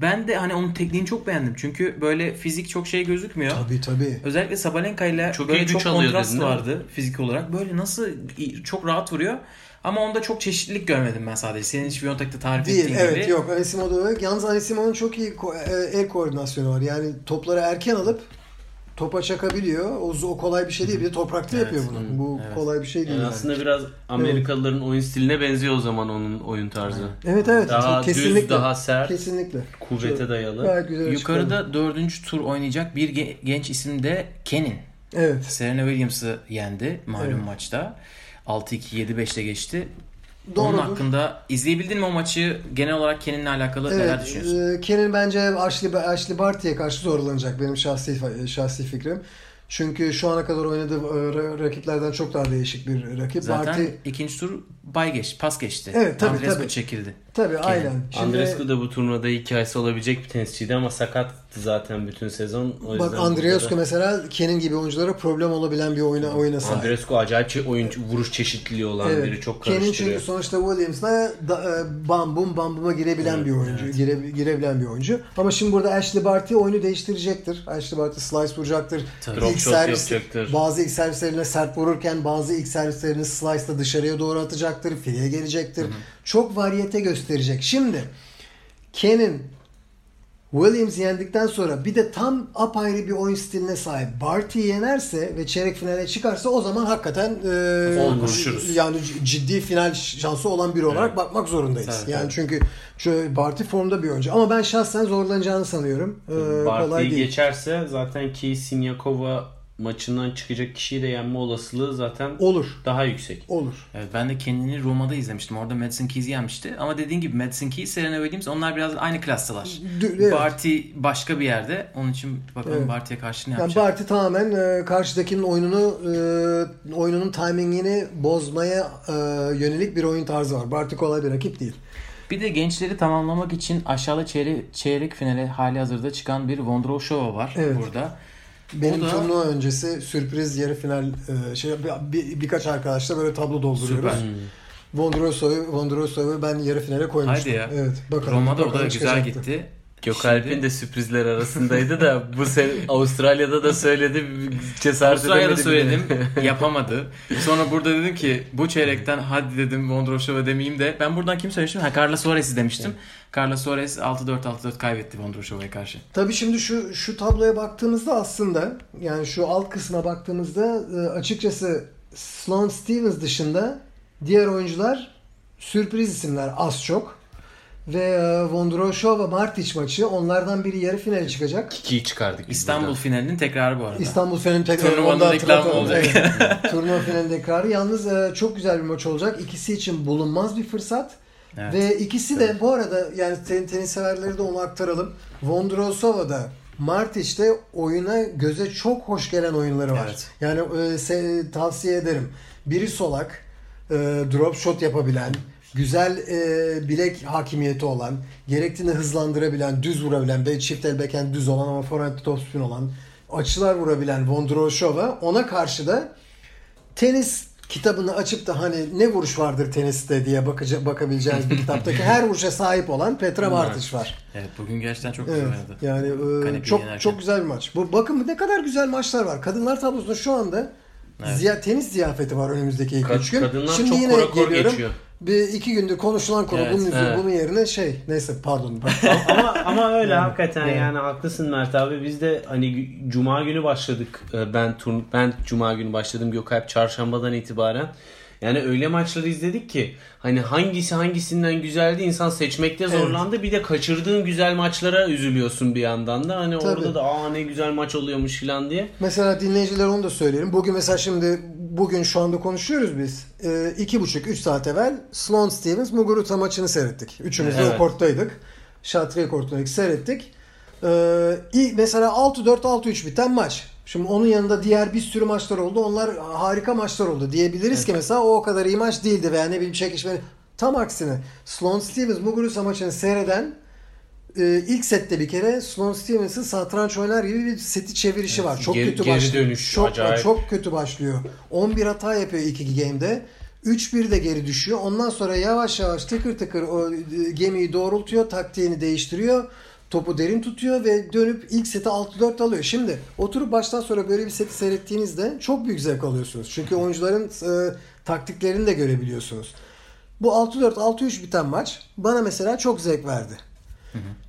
Ben de hani onun tekniğini çok beğendim. Çünkü böyle fizik çok şey gözükmüyor. Tabii tabii. Özellikle Sabalenka ile Çok böyle çok kontrast dedin, vardı fizik olarak. Böyle nasıl çok rahat vuruyor. Ama onda çok çeşitlilik görmedim ben sadece. Senin Şviyontek'te tarif Değil ettiğin evet gibi. yok Anisimo'da öyle. Yalnız Anisimo'nun çok iyi ko- e, el koordinasyonu var. Yani topları erken alıp topa çakabiliyor. O, o kolay bir şey değil. Bir de toprakta Evet. yapıyor bunu. Bu Evet. kolay bir şey değil. Yani Yani. aslında biraz Amerikalıların oyun stiline benziyor o zaman onun oyun tarzı. Evet evet. Daha kesinlikle. düz, daha sert, Kesinlikle. kuvvete dayalı. Gayet güzel açıklama. Yukarıda dördüncü tur oynayacak bir ge- genç isim de Kenin. Evet. Serena Williams'ı yendi malum Evet. maçta. 6-2, 7-5'te geçti. Doğrudur. Onun hakkında izleyebildin mi o maçı? Genel olarak Kenin'le alakalı neler Evet, düşünüyorsun? e, Kenin bence Ashley, Ashley Barty'ye karşı zorlanacak benim şahsi şahsi fikrim. Çünkü şu ana kadar oynadığı e, ra- rakiplerden çok daha değişik bir rakip. Zaten Barty ikinci tur bay geç, pas geçti. Evet, tabii, Andrescu tabii. çekildi. Tabii aynen. Şimdi, Andrescu da bu turnuvada hikayesi olabilecek bir tenisçiydi ama sakattı zaten bütün sezon. O bak burada da- mesela Kenin gibi oyunculara problem olabilen bir oyuna oyuna sahip. Andrescu acayip oyun vuruş çeşitliliği olan Evet. biri. Çok Kenin karıştırıyor. çünkü sonuçta Williams'la da, e, bam bum bam buma girebilen Evet, bir oyuncu. Gire, girebilen bir oyuncu. Ama şimdi burada Ashley Barty oyunu değiştirecektir. Ashley Barty slice vuracaktır. Tabii. Drop İlk shot servis- yapacaktır. Bazı ilk servislerine sert vururken bazı ilk servislerini slice'la dışarıya doğru atacaktır. Fileye gelecektir. Çok variyete gösterecek. Şimdi Ken'in Williams yendikten sonra bir de tam apayrı bir oyun stiline sahip Barty'yi yenerse ve çeyrek finale çıkarsa o zaman hakikaten e, konuşuruz. yani ciddi final şansı olan biri olarak bakmak zorundayız. Tabii, yani tabii. çünkü şu Barty formda bir oyuncu ama ben şahsen zorlanacağını sanıyorum. E, kolay Barty'yi geçerse zaten ki Sinyakova maçından çıkacak kişiyi de yenme olasılığı zaten Olur. daha yüksek. Olur. Evet, ben de Kenin'i Roma'da izlemiştim. Orada Madison Keys'i yenmişti. Ama dediğin gibi Madison Keys, Serena Williams onlar biraz aynı klastalar. D- evet. Barty başka bir yerde. Onun için bakalım Evet. Barty'ye karşı ne Yani yapacak. Barty tamamen e, karşıdakinin oyununu e, oyununun timingini bozmaya e, yönelik bir oyun tarzı var. Barty kolay bir rakip değil. Bir de gençleri tamamlamak için aşağıda çeyrek, çeyrek finale hali hazırda çıkan bir Vondroshova var Evet. burada. Benim O da- turnuva öncesi sürpriz yarı final e, şey bir, bir- birkaç arkadaşla böyle tablo dolduruyoruz. Süper. Vondrosov'u Vondrosov'u ben yarı finale koymuştum. Haydi ya. Evet. Bakalım. Roma'da o da bakalım güzel çıkacaktı. gitti. Gökalp'in de sürprizler arasındaydı da bu sene Avustralya'da da söyledi cesaret Avustralya'da söyledim. [laughs] yapamadı. Sonra burada dedim ki bu çeyrekten hadi dedim Vondroshova demeyeyim de ben buradan kim söylemiştim? Ha Carla Suarez'i demiştim. Carla Suarez 6-4 6-4 kaybetti Vondroshova'ya karşı. Tabii şimdi şu şu tabloya baktığımızda aslında yani şu alt kısma baktığımızda e, açıkçası Sloane Stevens dışında diğer oyuncular sürpriz isimler az çok. Ve e, Vondroshova Martic maçı onlardan biri yarı finale çıkacak. Kiki'yi çıkardık biz İstanbul buradan. finalinin tekrarı bu arada. İstanbul finalinin tekrar Turnuvanın reklamı olacak. Evet. [laughs] Turnuva finalinin tekrarı. Yalnız e, çok güzel bir maç olacak. İkisi için bulunmaz bir fırsat. Evet. Ve ikisi de bu arada yani ten, tenis severleri de onu aktaralım. Vondrosova da Martic'te oyuna göze çok hoş gelen oyunları var. Evet. Yani e, se- tavsiye ederim. Biri solak, e, drop shot yapabilen, güzel e, bilek hakimiyeti olan, gerektiğinde hızlandırabilen, düz vurabilen, be- çift el backhand düz olan ama forehand topspin olan, açılar vurabilen Vondroshova ona karşı da tenis kitabını açıp da hani ne vuruş vardır teniste diye bakacak bakabileceğiniz bir kitaptaki [laughs] her vuruşa sahip olan Petra Martic var. Evet bugün gerçekten çok güzel Evet. oynadı. Yani e, çok yenerken. çok güzel bir maç. Bu bakın ne kadar güzel maçlar var. Kadınlar tablosunda şu anda ziya, tenis ziyafeti var önümüzdeki ilk Kad- üç gün. kadınlar Şimdi çok yine kora kor geliyorum. geçiyor. Bir iki gündür konuşulan konu Evet, bunun, üzerine- evet. bunun yerine şey neyse pardon. [laughs] ama ama öyle hakikaten Evet. yani haklısın Mert abi. Biz de hani gü- cuma günü başladık. Ee, Ben turn ben cuma günü başladım. Gökalp çarşambadan itibaren. Yani öyle maçları izledik ki hani hangisi hangisinden güzeldi insan seçmekte zorlandı. Bir de kaçırdığın güzel maçlara üzülüyorsun bir yandan da. Hani Tabii. orada da aa ne güzel maç oluyormuş falan diye. Mesela dinleyiciler onu da söyleyelim. Bugün mesela şimdi bugün şu anda konuşuyoruz biz. Ee, iki buçuk, üç saat evvel Sloane Stevens Muguruza maçını seyrettik. Üçümüz de Evet. o korttaydık. Şatriye korttaydık seyrettik. Ee, mesela 6-4 6-3 biten maç. Şimdi onun yanında diğer bir sürü maçlar oldu. Onlar harika maçlar oldu. Diyebiliriz ki mesela o o kadar iyi maç değildi veya ne bileyim çekişmeli. Tam aksine Sloane Stevens Muguruza maçını seyreden e, ilk sette bir kere Sloane Stevens'ın satranç oynar gibi bir seti çevirişi var. Çok Geri- kötü geri başlıyor. dönüş, çok, acayip. çok kötü başlıyor. 11 hata yapıyor iki game'de. 3-1 de geri düşüyor. Ondan sonra yavaş yavaş tıkır tıkır o e, gemiyi doğrultuyor, taktiğini değiştiriyor. Topu derin tutuyor ve dönüp ilk seti 6-4 alıyor. Şimdi oturup baştan sonra böyle bir seti seyrettiğinizde çok büyük zevk alıyorsunuz. Çünkü oyuncuların e, taktiklerini de görebiliyorsunuz. Bu 6-4, 6-3 biten maç bana mesela çok zevk verdi.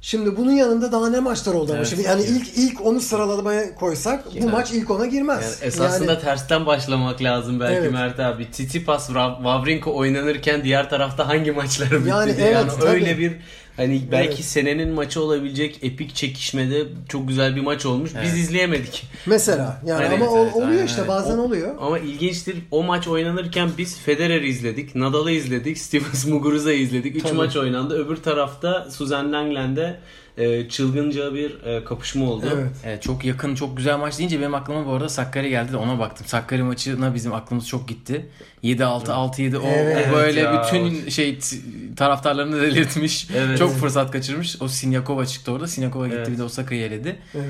Şimdi bunun yanında daha ne maçlar oldu ama Evet. şimdi yani ilk ilk onu sıralamaya koysak bu Evet. maç ilk ona girmez. Yani esasında Yani- tersten başlamak lazım belki Evet. Mert abi. Tsitsipas, Wawrinka oynanırken diğer tarafta hangi maçlar bitti Yani evet, yani tabii. öyle bir hani belki Evet. senenin maçı olabilecek epik çekişmede çok güzel bir maç olmuş. Biz Evet. izleyemedik. mesela yani Evet, ama o- evet, oluyor aynen işte bazen oluyor. Ama ilginçtir. O maç oynanırken biz Federer'i izledik, Nadal'ı izledik, [laughs] Stevens Muguruza'yı izledik. Üç Tabii. maç oynandı. Öbür tarafta Suzanne Langland'e e, çılgınca bir e, kapışma oldu. Evet. Evet, çok yakın, çok güzel maç deyince benim aklıma bu arada Sakkari geldi de ona baktım. Sakkari maçına bizim aklımız çok gitti. 7-6, 6-7 o, Evet o böyle ya. bütün şey t- taraftarlarını delirtmiş. Evet. Çok fırsat kaçırmış. O Sinyakova çıktı orada. Sinyakova gitti Evet. bir de Osaka'yı eledi. Evet.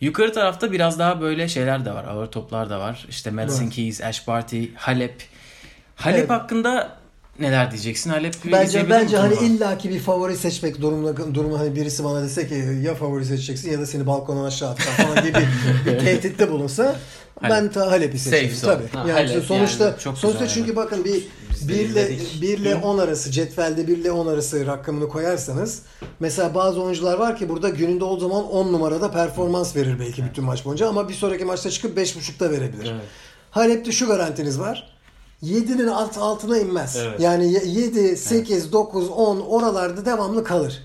Yukarı tarafta biraz daha böyle şeyler de var. Ağır toplar da var. İşte Madison Evet. Keys, Ash Barty, Halep. Halep Evet. hakkında neler diyeceksin? Halep Bence bence hani illaki bir favori seçmek durumunda durumu hani birisi bana dese ki ya favori seçeceksin ya da seni balkondan aşağı atacağım falan gibi bir, [laughs] bir tehditte bulunsa ben ta Halep'i seçerim Safe tabii. Ha, yani Halep sonuçta yani çok sonuçta çünkü bakın bir Biz de 1 ile izledik. 1 ile 10 arası cetvelde 1 ile 10 arası rakamını koyarsanız mesela bazı oyuncular var ki burada gününde o zaman 10 numarada performans verir belki bütün maç boyunca ama bir sonraki maçta çıkıp 5.5'da verebilir. Evet. Halep'te şu garantiniz var. 7'nin alt altına inmez. Evet. Yani 7, 8, 9, 10 oralarda devamlı kalır.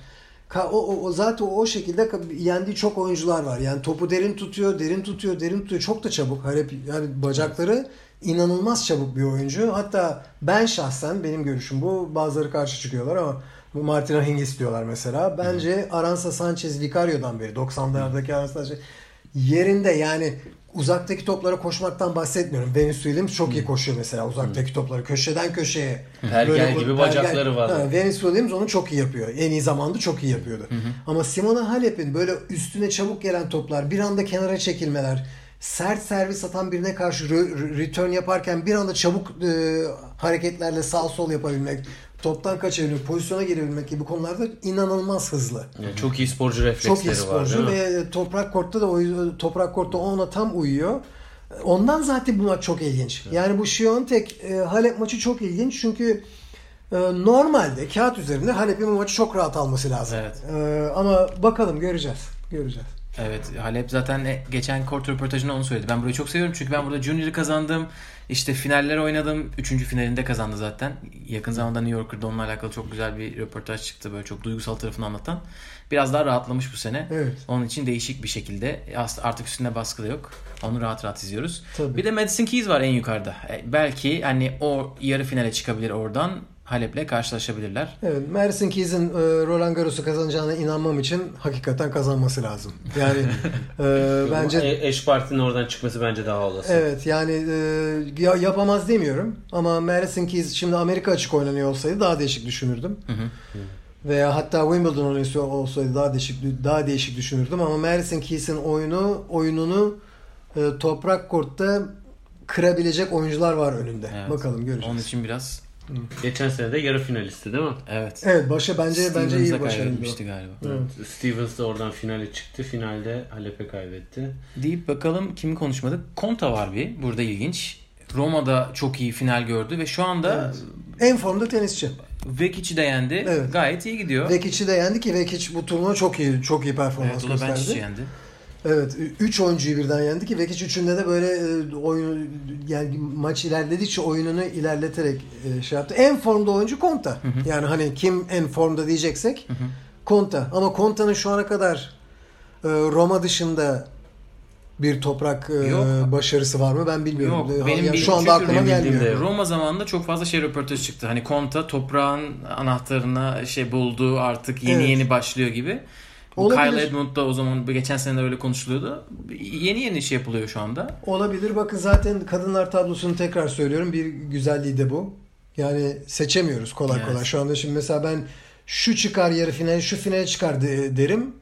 Ka- o, o, zaten o şekilde yendiği çok oyuncular var. Yani topu derin tutuyor, derin tutuyor, derin tutuyor. Çok da çabuk. Halep yani bacakları inanılmaz çabuk bir oyuncu. Hatta ben şahsen benim görüşüm bu. Bazıları karşı çıkıyorlar ama bu Martina Hingis diyorlar mesela. Bence Aranza Sanchez Vicario'dan beri 90'lardaki Aranza Sanchez yerinde yani uzaktaki toplara koşmaktan bahsetmiyorum. Venus Williams çok iyi koşuyor mesela uzaktaki topları köşeden köşeye. Pergel gibi pergel- bacakları var. Ha, Venus Williams onu çok iyi yapıyor. En iyi zamanda çok iyi yapıyordu. Ama Simona Halep'in böyle üstüne çabuk gelen toplar, bir anda kenara çekilmeler, sert servis atan birine karşı re- return yaparken bir anda çabuk e, hareketlerle sağ sol yapabilmek, toptan kaçabilmek, pozisyona girebilmek gibi konularda inanılmaz hızlı. Yani çok iyi sporcu refleksleri Çok iyi var sporcu mi? ve toprak kortta da o toprak kortta ona tam uyuyor. Ondan zaten bu maç çok ilginç. Yani bu Şiontek e, Halep maçı çok ilginç çünkü e, normalde kağıt üzerinde Halep'in bu maçı çok rahat alması lazım. Evet. E, ama bakalım göreceğiz. Göreceğiz. Evet Halep zaten e- geçen kort röportajında onu söyledi. Ben burayı çok seviyorum çünkü ben burada Junior'ı kazandım. İşte finaller oynadım. Üçüncü finalinde kazandı zaten. Yakın zamanda New Yorker'da onunla alakalı çok güzel bir röportaj çıktı. Böyle çok duygusal tarafını anlatan. Biraz daha rahatlamış bu sene. Evet. Onun için değişik bir şekilde As- artık üstünde baskı da yok. Onu rahat rahat izliyoruz. Tabii. Bir de Madison Keys var en yukarıda. E, belki hani o yarı finale çıkabilir oradan. Halep'le karşılaşabilirler. Evet, Madison Keys'in e, Roland Garros'u kazanacağına inanmam için hakikaten kazanması lazım. Yani e, [laughs] bence E- eş partinin oradan çıkması bence daha olası. evet yani e, ya- yapamaz demiyorum ama Madison Keys şimdi Amerika açık oynanıyor olsaydı daha değişik düşünürdüm. Veya hatta Wimbledon oynuyor olsaydı daha değişik daha değişik düşünürdüm ama Madison Keys'in oyunu oyununu e, toprak kortta kırabilecek oyuncular var önünde. Evet. Bakalım göreceğiz. Onun için biraz Geçen sene de yarı finalisti değil mi? evet. Evet başa bence bence iyi bir başarıydı. kaybetmişti galiba. Evet. Stevens de oradan finale çıktı. Finalde Halep'e kaybetti. Deyip bakalım kimi konuşmadık. Konta var bir. Burada ilginç. Roma'da çok iyi final gördü ve şu anda En formda tenisçi. Vekic'i de yendi. Evet. Gayet iyi gidiyor. Vekic'i de yendi ki Vekic bu turnuva çok iyi çok iyi performans Evet, o da Bencic'i gösterdi. yendi. Evet 3 oyuncuyu birden yendi ki Vekic üçünde de böyle e, oyunu yani maç ilerledikçe oyununu ilerleterek e, şey yaptı. En formda oyuncu Konta. Yani hani kim en formda diyeceksek Konta. Ama Konta'nın şu ana kadar e, Roma dışında bir toprak Yok. başarısı var mı ben bilmiyorum. Yok, benim yani bildiğim şu anda aklıma gelmiyor. Roma zamanında çok fazla şey röportaj çıktı. Hani Konta toprağın anahtarına şey buldu artık yeni Evet. yeni başlıyor gibi. Olabilir. Kyle Edmund da o zaman geçen sene öyle konuşuluyordu. Yeni yeni şey yapılıyor şu anda. Olabilir. Bakın zaten kadınlar tablosunu tekrar söylüyorum. Bir güzelliği de bu. Yani seçemiyoruz kolay Evet. kolay. Şu anda şimdi mesela ben şu çıkar yarı final, şu finale çıkar de- derim.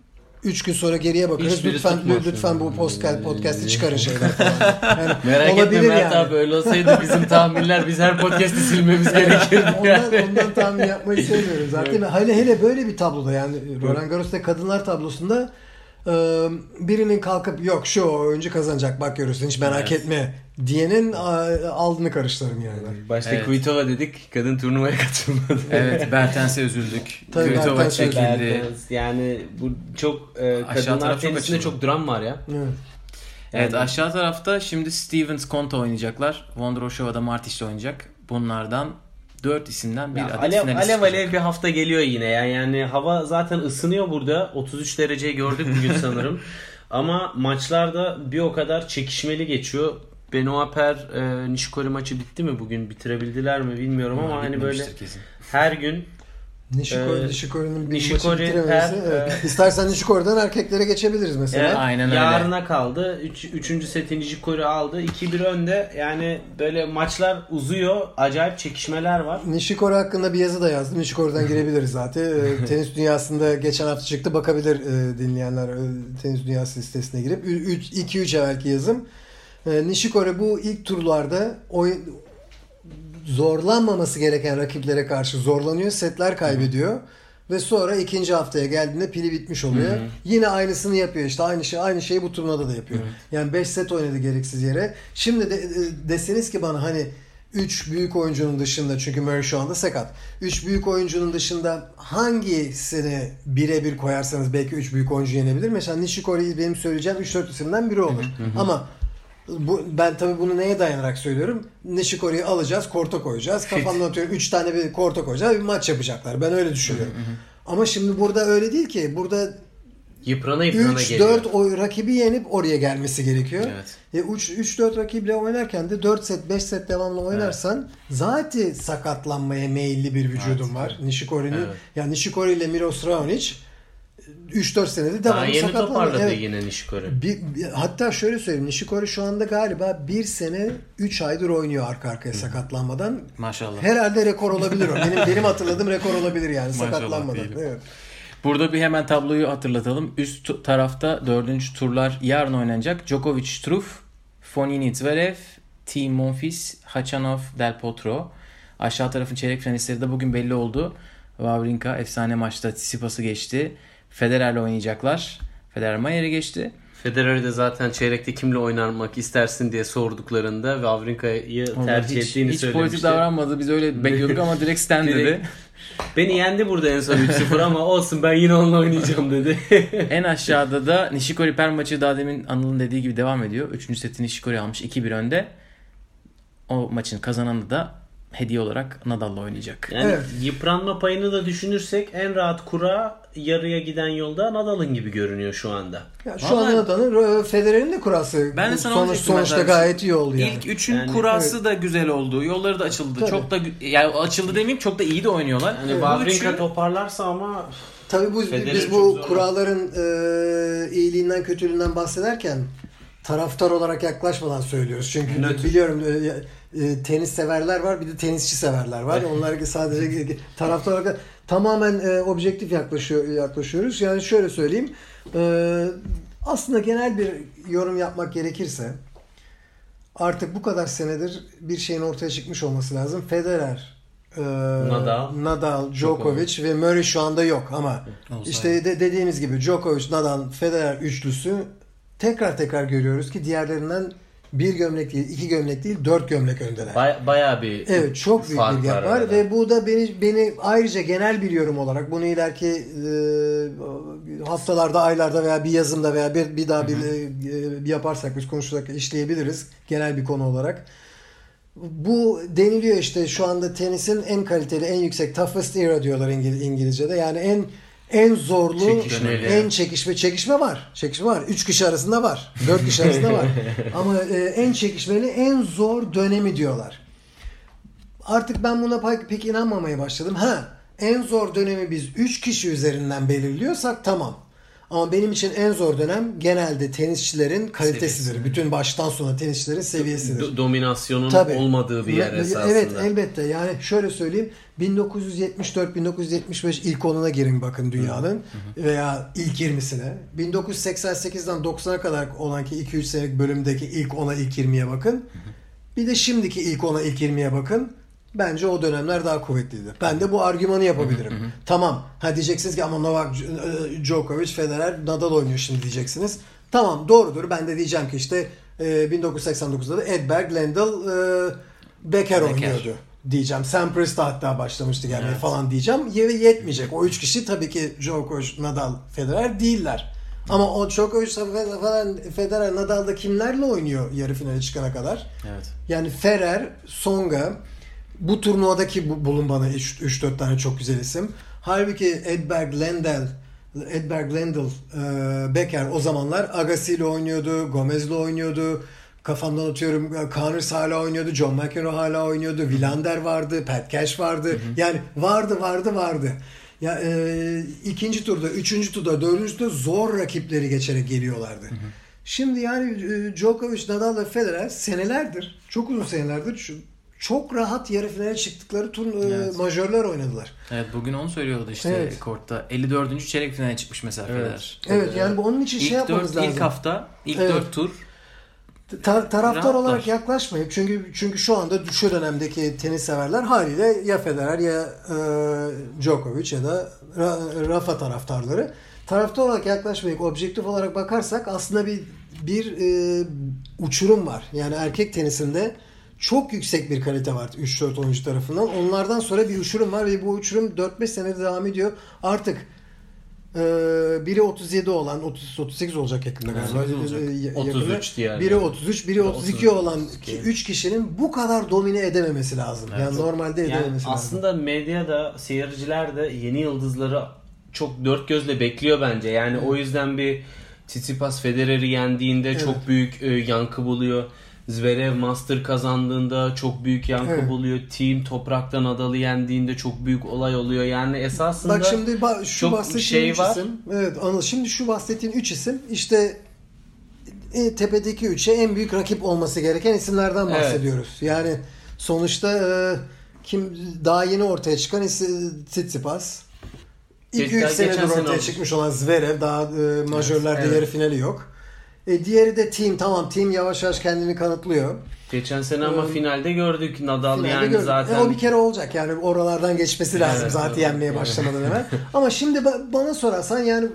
Üç gün sonra geriye bakarız. Hiçbiri lütfen lütfen bu podcast podcast'i çıkarın şeyler falan. Yani [laughs] Merak etme Mert yani. abi öyle olsaydı bizim tahminler biz her podcast'i silmemiz gerekirdi. [laughs] ondan, ondan tahmin yapmayı sevmiyorum zaten. Hele hele böyle bir tabloda yani Roland Garros'ta kadınlar tablosunda birinin kalkıp yok şu oyuncu kazanacak bak görürsün hiç merak Evet. etme diyenin aldığını karıştırırım yani. Başta Evet. Kvitova dedik kadın turnuvaya [laughs] katılmadı. Evet [laughs] Bertens'e üzüldük. Tabii, Kvitova Bertens'e çekildi. Bertens, Yani bu çok e, Aşağı kadınlar çok tenisinde açıldı. çok dram var ya. Evet. Evet Yani- aşağı tarafta şimdi Stevens Konta oynayacaklar. Vondroshova da Martic oynayacak. Bunlardan 4 isimden bir Ya adet alev finalist alev, alev bir hafta geliyor yine ya. Yani hava zaten ısınıyor burada. 33 dereceyi gördük bugün [laughs] sanırım. Ama maçlarda bir o kadar çekişmeli geçiyor. Benoit Per e, Nishikori maçı bitti mi bugün? Bitirebildiler mi bilmiyorum ama hani böyle kesin. her gün Nishikori, Ee, Nishikori'nin bir Nishikori, maçı bitirememesi. her- evet. e- İstersen Nishikori'den erkeklere geçebiliriz mesela. Evet, Aynen öyle. yarına kaldı. Üç, üçüncü seti Nishikori aldı. 2-1 önde. Yani böyle maçlar uzuyor. Acayip çekişmeler var. Nishikori hakkında bir yazı da yazdım. Nishikori'den [laughs] girebiliriz zaten. Ee, tenis dünyasında geçen hafta çıktı. Bakabilir e, dinleyenler e, tenis dünyası sitesine girip. 2-3 evvelki yazım. E, Nishikori bu ilk turlarda oyun zorlanmaması gereken rakiplere karşı zorlanıyor. Setler kaybediyor. Ve sonra ikinci haftaya geldiğinde pili bitmiş oluyor. Yine aynısını yapıyor işte. Aynı şey aynı şeyi bu turnuvada da yapıyor. Yani 5 set oynadı gereksiz yere. Şimdi de, e, deseniz ki bana hani 3 büyük oyuncunun dışında çünkü Murray şu anda sakat. 3 büyük oyuncunun dışında hangisini birebir koyarsanız belki 3 büyük oyuncu yenebilir. Mesela Nishikori benim söyleyeceğim 3-4 isimden biri olur. Ama bu, ben tabii bunu neye dayanarak söylüyorum? Nishikori'yi alacağız, korta koyacağız. Kafamdan atıyorum 3 tane bir korta koyacağız. Bir maç yapacaklar. Ben öyle düşünüyorum. Ama şimdi burada öyle değil ki. Burada Yıprana yıprana geliyor. 3-4 oy rakibi yenip oraya gelmesi gerekiyor. Evet. E 3-4 rakiple oynarken de 4 set 5 set devamlı oynarsan zaten sakatlanmaya meyilli bir vücudun var. Nishikori'nin Evet. yani Nishikori ile Miros Raonic 3-4 senede Daha devamlı yeni sakatlandı. toparladı Evet. yine Nishikori. Bir, bir- hatta şöyle söyleyeyim. Nishikori şu anda galiba bir sene 3 aydır oynuyor arka arkaya sakatlanmadan. Maşallah. Herhalde rekor [laughs] olabilir o. Benim benim hatırladığım rekor olabilir yani Maşallah sakatlanmadan. Evet. Burada bir hemen tabloyu hatırlatalım. Üst tarafta dördüncü turlar yarın oynanacak. Djokovic, Struff, Fonini, Zverev, Team Monfils, Hachanov, Del Potro. Aşağı tarafın çeyrek finalistleri de bugün belli oldu. Wawrinka efsane maçta Tsitsipas'ı geçti. Federer'le oynayacaklar. Federer Mayer'i geçti. Federer'i de zaten çeyrekte kimle oynarmak istersin diye sorduklarında Wawrinka'yı Onlar tercih hiç, ettiğini hiç söylemişti. politik davranmadı. Biz öyle [laughs] bekliyorduk ama direkt stand dedi. [laughs] Beni yendi burada en son 3-0 ama olsun ben yine onunla oynayacağım dedi. [laughs] en aşağıda da Nishikori Per maçı daha demin Anıl'ın dediği gibi devam ediyor. Üçüncü seti Nishikori almış 2-1 önde. O maçın kazananı da hediye olarak Nadal'la oynayacak. Yani Evet. yıpranma payını da düşünürsek en rahat kura yarıya giden yolda Nadal'ın gibi görünüyor şu anda. Ya şu Vallahi- an Nadal'ın Federer'in de kurası Ben de sana sonuç, sonuçta gayet iyi oldu yani. İlk üçün Yani- kurası da güzel oldu. Yolları da açıldı. Tabii. Çok da yani açıldı demeyeyim çok da iyi de oynuyorlar. Hani Bu Wawrinka üçü- toparlarsa ama Tabii bu Federer biz bu kuralların e, iyiliğinden kötülüğünden bahsederken taraftar olarak yaklaşmadan söylüyoruz. Çünkü Nötr. biliyorum e, tenis severler var bir de tenisçi severler var. Onlar sadece taraftar olarak tamamen e, objektif yaklaşıyor yaklaşıyoruz. Yani şöyle söyleyeyim. E, aslında genel bir yorum yapmak gerekirse artık bu kadar senedir bir şeyin ortaya çıkmış olması lazım. Federer, e, Nadal. Nadal, Djokovic ve Murray şu anda yok ama Olsaydı. işte de dediğimiz gibi Djokovic, Nadal, Federer üçlüsü tekrar tekrar görüyoruz ki diğerlerinden bir gömlek değil, iki gömlek değil, dört gömlek öndeler. bay- bayağı bir Evet çok büyük bir gap var arada. ve bu da beni beni ayrıca genel bir yorum olarak bunu ileriki e, haftalarda, aylarda veya bir yazımda veya bir, bir daha bir, e, bir yaparsak biz konuşursak işleyebiliriz genel bir konu olarak. Bu deniliyor işte şu anda tenisin en kaliteli, en yüksek toughest era diyorlar İngil- İngilizce'de. Yani en en zorlu, Çekişmeli. en çekişme çekişme var. Çekişme var. Üç kişi arasında var. Dört kişi arasında var. [laughs] Ama e, en çekişmeli, en zor dönemi diyorlar. Artık ben buna pek, pek inanmamaya başladım. Ha, en zor dönemi biz 3 kişi üzerinden belirliyorsak tamam. Ama benim için en zor dönem genelde tenisçilerin kalitesidir. Bütün baştan sona tenisçilerin seviyesidir. Do- dominasyonun Tabii. olmadığı bir yer Me- esasında. Evet elbette yani şöyle söyleyeyim 1974-1975 ilk onuna girin bakın dünyanın veya ilk 20'sine. 1988'den 90'a kadar olan ki 2-3 senelik bölümdeki ilk 10'a ilk 20'ye bakın. Bir de şimdiki ilk 10'a ilk 20'ye bakın. Bence o dönemler daha kuvvetliydi. Ben de bu argümanı yapabilirim. Tamam. Ha diyeceksiniz ki ama Novak e, Djokovic, Federer, Nadal oynuyor şimdi diyeceksiniz. Tamam doğrudur. Ben de diyeceğim ki işte e, 1989'da da Edberg, Lendl, e, Becker oynuyordu diyeceğim. Sampras da hatta başlamıştı gelmeye falan diyeceğim. Ye- yetmeyecek. O üç kişi tabii ki Djokovic, Nadal, Federer değiller. Ama o Djokovic falan Federer, Nadal da kimlerle oynuyor yarı finale çıkana kadar? Evet. Yani Ferrer, Songa bu turnuvadaki bu, bulun bana 3-4 tane çok güzel isim. Halbuki Edberg, Lendl, Edberg, Lendl, e, Becker o zamanlar Agassi ile oynuyordu, Gomez ile oynuyordu. Kafamdan atıyorum e, Connors hala oynuyordu, John McEnroe hala oynuyordu, Villander vardı, Pat Cash vardı. Yani vardı vardı vardı. Ya e, ikinci turda, üçüncü turda, dördüncü turda zor rakipleri geçerek geliyorlardı. Şimdi yani e, Djokovic, Nadal ve Federer senelerdir, çok uzun senelerdir şu- çok rahat yarı finale çıktıkları tur e, Evet. majörler oynadılar. Evet bugün onu söylüyordu işte Evet. kortta. 54. çeyrek finale çıkmış mesela Evet. Federer. Evet yani bu onun için İlk şey yapmamız 4 lazım. ilk hafta, ilk Evet. 4 tur Ta- taraftar Rahatlar. olarak yaklaşmayıp çünkü çünkü şu anda şu dönemdeki tenis severler haliyle ya Federer ya e, Djokovic ya da Ra- Rafa taraftarları. Taraftar olarak yaklaşmayıp objektif olarak bakarsak aslında bir bir e, uçurum var. Yani erkek tenisinde çok yüksek bir kalite var 3-4 oyuncu tarafından. Onlardan sonra bir uçurum var ve bu uçurum 4-5 senedir devam ediyor. Artık e, biri 37 olan 30 38 olacak yakında galiba. 38 olacak. E, yakında. 33 diğer. Biri 33, biri 32 32 olan 3 kişinin bu kadar domine edememesi lazım. Yani normalde Yani edememesi lazım. aslında medyada seyirciler de yeni yıldızları çok dört gözle bekliyor bence. Yani o yüzden bir Tsitsipas Federer'i yendiğinde Evet. çok büyük e, yankı buluyor. Zverev Master kazandığında çok büyük yankı Evet. buluyor. Team topraktan Nadal'ı yendiğinde çok büyük olay oluyor. Yani esasında Bak şimdi ba- şu çok bahsettiğin şey üç var. isim. Evet Anıl şimdi şu bahsettiğin 3 isim işte e, tepedeki üçe en büyük rakip olması gereken isimlerden Evet. bahsediyoruz. Yani sonuçta e, kim daha yeni ortaya çıkan isi- Tsitsipas. Geç- 2-3 daha senedir sene ortaya olmuş. çıkmış olan Zverev daha e, majörlerde Evet. yarı finali yok. E, diğeri de Team tamam Team yavaş yavaş kendini kanıtlıyor. geçen sene ama Ee, finalde gördük Nadal Finalde yani gördük. zaten E, o bir kere olacak yani oralardan geçmesi lazım Evet, zaten evet. yenmeye başlamadan hemen. [laughs] Ama şimdi ba- bana sorarsan yani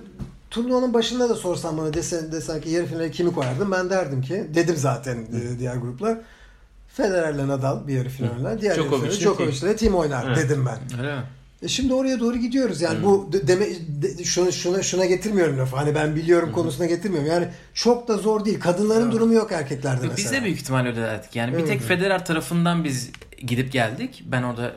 turnuvanın başında da sorsan bana desen, desen ki yarı finale kimi koyardım ben derdim ki dedim zaten e, diğer gruplar Federer'le Nadal bir yarı finaline. Diğer yarı Djokovic'le finale kim? Djokovic'le tim oynar Evet. dedim ben. Öyle mi? E şimdi oraya doğru gidiyoruz. Yani bu de- deme de- şunu şuna şuna getirmiyorum lafı. Hani ben biliyorum konusuna getirmiyorum. Yani çok da zor değil. Kadınların durumu yok erkeklerde mesela. Biz de büyük ihtimalle öyle derdik. Yani bir Evet. tek Federer tarafından biz gidip geldik. Ben orada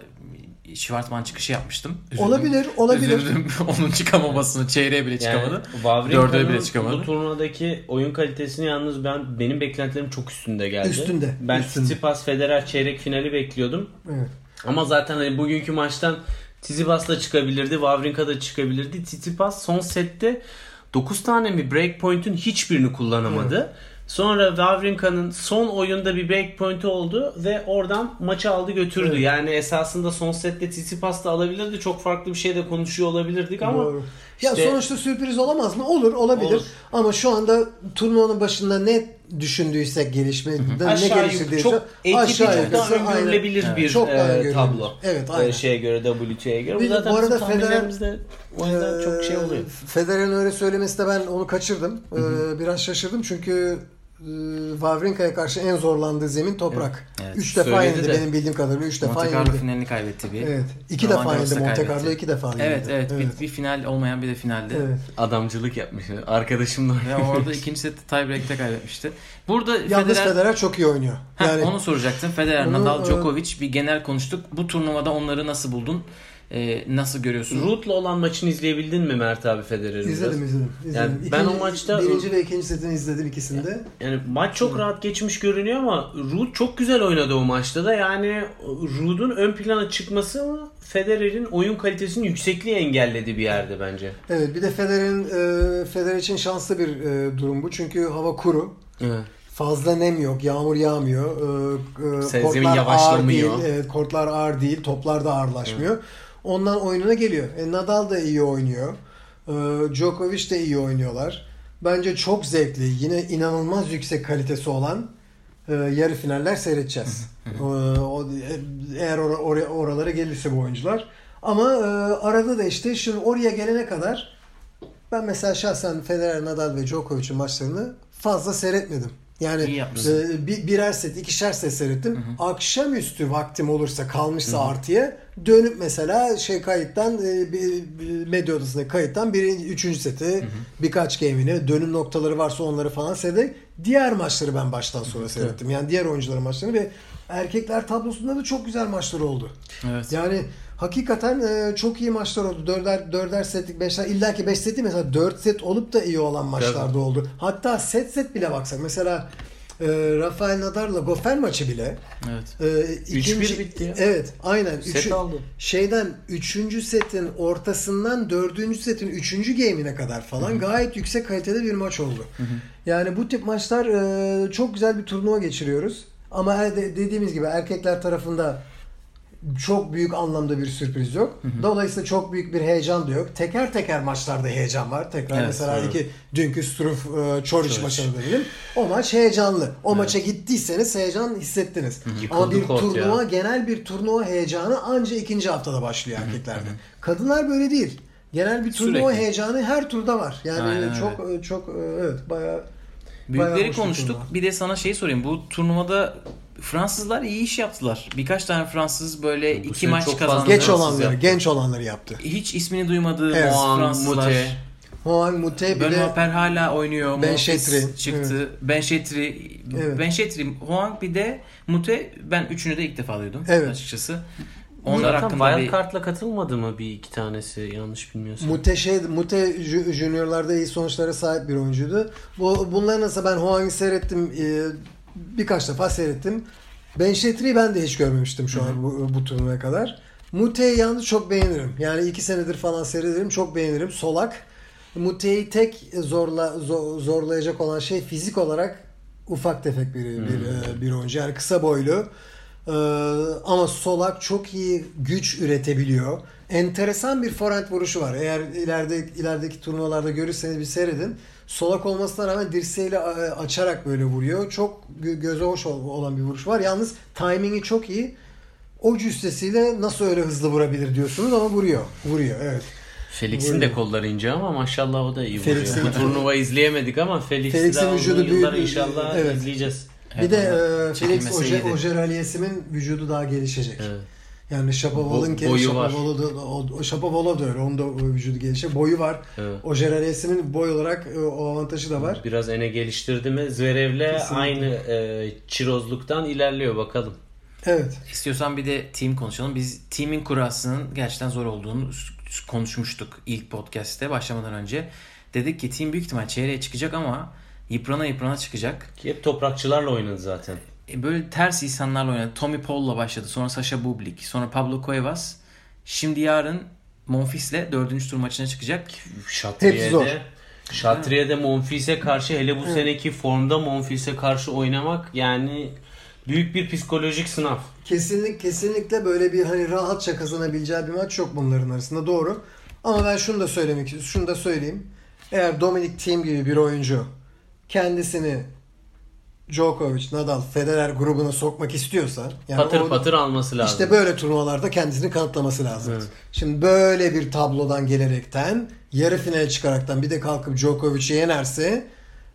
Schwartzman çıkışı yapmıştım. Üzüldüm. Olabilir, olabilir. Üzüldüm. [laughs] Onun çıkamamasını çeyreye bile çıkamadı. Yani Dörde bile çıkamadı. bu turnuvadaki oyun kalitesini yalnız ben benim beklentilerim çok üstünde geldi. Üstünde, Ben üstünde. Tsitsipas Federer çeyrek finali bekliyordum. Evet. Ama zaten hani bugünkü maçtan Tsitsipas da çıkabilirdi, Wawrinka da çıkabilirdi. Tsitsipas son sette 9 tane mi breakpoint'un hiçbirini kullanamadı. Sonra Wawrinka'nın son oyunda bir breakpoint'i oldu ve oradan maçı aldı götürdü. Evet. Yani esasında son sette Tsitsipas da alabilirdi. Çok farklı bir şey de konuşuyor olabilirdik ama Doğru. Ya işte- sonuçta sürpriz olamaz mı? Olur, olabilir. Olur. Ama şu anda turnuvanın başında ne düşündüysek gelişmeden ne aşağı geliştirdiyse çok ATP çok daha aynen. öngörülebilir bir Çok daha e, tablo. Evet, E, aynen. şeye göre WTA'ya göre. Bir Bu zaten bu arada tahminlerimizde o yüzden çok şey oluyor. Ee, Federer'in öyle söylemesi de ben onu kaçırdım. Ee, biraz şaşırdım çünkü e, Wawrinka'ya karşı en zorlandığı zemin toprak. Evet. Üç defa Söyledi yenildi de. benim bildiğim kadarıyla. Üç defa Monte Carlo yenildi. finalini kaybetti bir. Evet. İki Roland defa yenildi Monte. Carlo iki defa yenildi. Evet evet, Bir, bir final olmayan bir de finalde. Evet. Adamcılık yapmış. Arkadaşım da [laughs] Ve orada ikinci seti tiebreak'te kaybetmişti. Burada Yalnız Federer, Federer çok iyi oynuyor. Yani onu soracaktım. Federer, Nadal, e, Djokovic bir genel konuştuk. Bu turnuvada onları nasıl buldun? Ee, nasıl görüyorsun? Ruth'la olan maçını izleyebildin mi Mert abi Federer'in? izledim biraz? izledim. izledim. Yani ben o maçta- birinci ve ikinci setini izledim ikisinde. Yani maç çok rahat geçmiş görünüyor ama Ruth çok güzel oynadı o maçta da. Yani Ruth'un ön plana çıkması Federer'in oyun kalitesinin yüksekliği engelledi bir yerde bence. Evet bir de Federer'in e, Federer için şanslı bir e, durum bu. Çünkü hava kuru. Evet. Fazla nem yok, yağmur yağmıyor. E, Zemin kortlar ağır değil, evet, kortlar ağır değil, toplar da ağırlaşmıyor. Ondan oyununa geliyor. E, Nadal da iyi oynuyor. Ee, Djokovic de iyi oynuyorlar. Bence çok zevkli, yine inanılmaz yüksek kalitesi olan e, yarı finaller seyredeceğiz. Ee, o, eğer or- or- oralara gelirse bu oyuncular. Ama e, arada da işte şimdi oraya gelene kadar ben mesela şahsen Federer, Nadal ve Djokovic'in maçlarını fazla seyretmedim. Yani e, bir, birer set, ikişer set seyrettim. Akşamüstü vaktim olursa kalmışsa artıya dönüp mesela şey kayıttan e, medya odasındaki kayıttan birinci, üçüncü seti birkaç game'ini dönüm noktaları varsa onları falan seyredip diğer maçları ben baştan sonra seyrettim. Yani diğer oyuncuların maçlarını ve erkekler tablosunda da çok güzel maçlar oldu. Evet. Yani hakikaten e, çok iyi maçlar oldu. Dörder, dörder setlik beşler. İlla ki beş seti mesela dört set olup da iyi olan maçlar da oldu. Hatta set set bile baksak. Mesela e, Rafael Nadal'la Goffin maçı bile Evet. e, 3-1 bitti ya. Evet aynen. Set Üçü- aldı. Şeyden üçüncü setin ortasından dördüncü setin üçüncü game'ine kadar falan gayet yüksek kalitede bir maç oldu. Yani bu tip maçlar e, çok güzel bir turnuva geçiriyoruz. Ama dediğimiz gibi erkekler tarafında çok büyük anlamda bir sürpriz yok. Dolayısıyla çok büyük bir heyecan da yok. Teker teker maçlarda heyecan var. Tekrar Evet, mesela evet. iki dünkü Struff e, Çoric maçını dönelim. O maç heyecanlı. O maça gittiyseniz heyecan hissettiniz. Ama bir Yıkıldı turnuva, ya. genel bir turnuva heyecanı anca ikinci haftada başlıyor erkeklerde. Kadınlar böyle değil. Genel bir turnuva Sürekli. heyecanı her turda var. Yani Aynen çok çok e, evet bayağı Büyükleri Bayağı konuştuk. turnuva. Bir de sana şey sorayım. Bu turnuvada Fransızlar iyi iş yaptılar. Birkaç tane Fransız böyle Bu iki maç kazandı. geç olanları, yaptı. genç olanları yaptı. Hiç ismini duymadığım Evet. Juan, Fransızlar. Mute. Juan Mute bir Benoit de Per hala oynuyor. Ben Chetri. çıktı. Ben Chetri. Evet. Ben Chetri, Huang bir de Mute. Ben üçünü de ilk defa duydum Evet. açıkçası. Onlar Zaten hakkında bir... Wildcard'la katılmadı mı bir iki tanesi yanlış bilmiyorsam. Mute şey Mute Ju- Junior'larda iyi sonuçlara sahip bir oyuncuydu. Bu bunların nasıl ben Huang'ı seyrettim e, birkaç defa seyrettim. Ben Şetri'yi ben de hiç görmemiştim şu an bu, bu turnuvaya kadar. Mute'yi yalnız çok beğenirim. Yani iki senedir falan seyrederim. Çok beğenirim. Solak. Mute'yi tek zorla zo- zorlayacak olan şey fizik olarak ufak tefek bir bir, e, bir oyuncu. Yani kısa boylu. Ee, ama Solak çok iyi güç üretebiliyor. Enteresan bir forehand vuruşu var. Eğer ileride ilerideki turnuvalarda görürseniz bir seyredin. Solak olmasına rağmen dirseğiyle e, açarak böyle vuruyor. Çok gö- göze hoş ol- olan bir vuruş var. Yalnız timingi çok iyi. O cüssesiyle nasıl öyle hızlı vurabilir diyorsunuz ama vuruyor. Vuruyor evet. Felix'in de kolları ince ama maşallah o da iyi vuruyor. Felix'in- Bu turnuva izleyemedik ama Felix'i Felix'in daha vücudu büyük- inşallah evet. izleyeceğiz. bir de Evet, e, çekilmesi Felix Oje, iyiydi. Ojer Aliyesim'in vücudu daha gelişecek. Evet. Yani Shapoval'ın Bo-. Shapoval'ı da o, o Shapoval'a da öyle. Onun da o vücudu gelişecek. Boyu var. Evet. Ojer Aliyesim'in boy olarak e, o avantajı da var. Biraz ene geliştirdi mi Zverev'le Kesinlikle. aynı e, çirozluktan ilerliyor bakalım. Evet. İstiyorsan bir de team konuşalım. Biz team'in kurasının gerçekten zor olduğunu konuşmuştuk ilk podcast'te başlamadan önce. Dedik ki team büyük ihtimal çeyreğe çıkacak ama yıprana yıprana çıkacak. Ki hep toprakçılarla oynadı zaten. E, Böyle ters insanlarla oynadı. Tommy Paul'la başladı. Sonra Sasha Bublik. Sonra Pablo Cuevas. Şimdi yarın Monfils'le dördüncü tur maçına çıkacak. Hepsi zor. Şatriye'de Şatriye'de Monfils'e karşı hele bu seneki formda Monfils'e karşı oynamak yani büyük bir psikolojik sınav. Kesinlik, kesinlikle böyle bir hani rahatça kazanabileceği bir maç yok bunların arasında. Doğru. Ama ben şunu da söylemek şunu da söyleyeyim. Eğer Dominic Thiem gibi bir oyuncu kendisini Djokovic, Nadal, Federer grubuna sokmak istiyorsa yani patır o- patır alması lazım. İşte böyle turnuvalarda kendisini kanıtlaması lazım. Evet. Şimdi böyle bir tablodan gelerekten yarı finale çıkaraktan bir de kalkıp Djokovic'i yenerse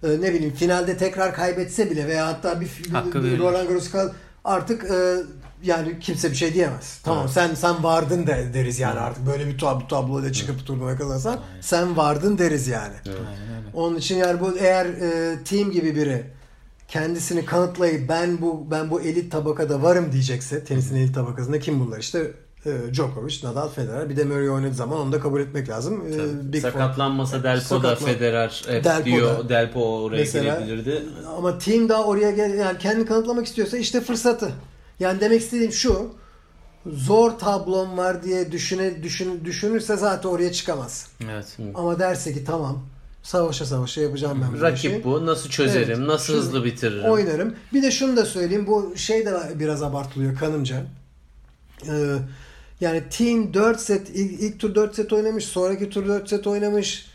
e, ne bileyim finalde tekrar kaybetse bile veya hatta bir, bir. Roland Garros kal- artık e, yani kimse bir şey diyemez. Tamam Evet. sen sen vardın de, deriz yani artık böyle bir tablo tabloyla çıkıp turnuvaya kazansan sen vardın deriz yani. Evet. Aynen. Onun için yani bu eğer e, team gibi biri kendisini kanıtlayıp ben bu ben bu elit tabakada varım diyecekse tenisin elit tabakasında kim bunlar işte e, Djokovic, Nadal, Federer bir de Murray oynadığı zaman onu da kabul etmek lazım. E, Tabii. Big Four. Sakatlanmasa Delpo da Federer hep Delpo diyor da. Delpo oraya Mesela- girebilirdi. Ama team daha oraya gel yani kendini kanıtlamak istiyorsa işte fırsatı. Yani demek istediğim şu zor tablom var diye düşüne, düşün, düşünürse zaten oraya çıkamaz. Evet. Ama derse ki tamam savaşa savaşa yapacağım ben bu Rakip işi. bu. Nasıl çözerim? Evet. Nasıl Şu- hızlı bitiririm? Oynarım. Bir de şunu da söyleyeyim. Bu şey de biraz abartılıyor kanımca. Ee, yani team 4 set ilk, ilk tur 4 set oynamış. Sonraki tur 4 set oynamış.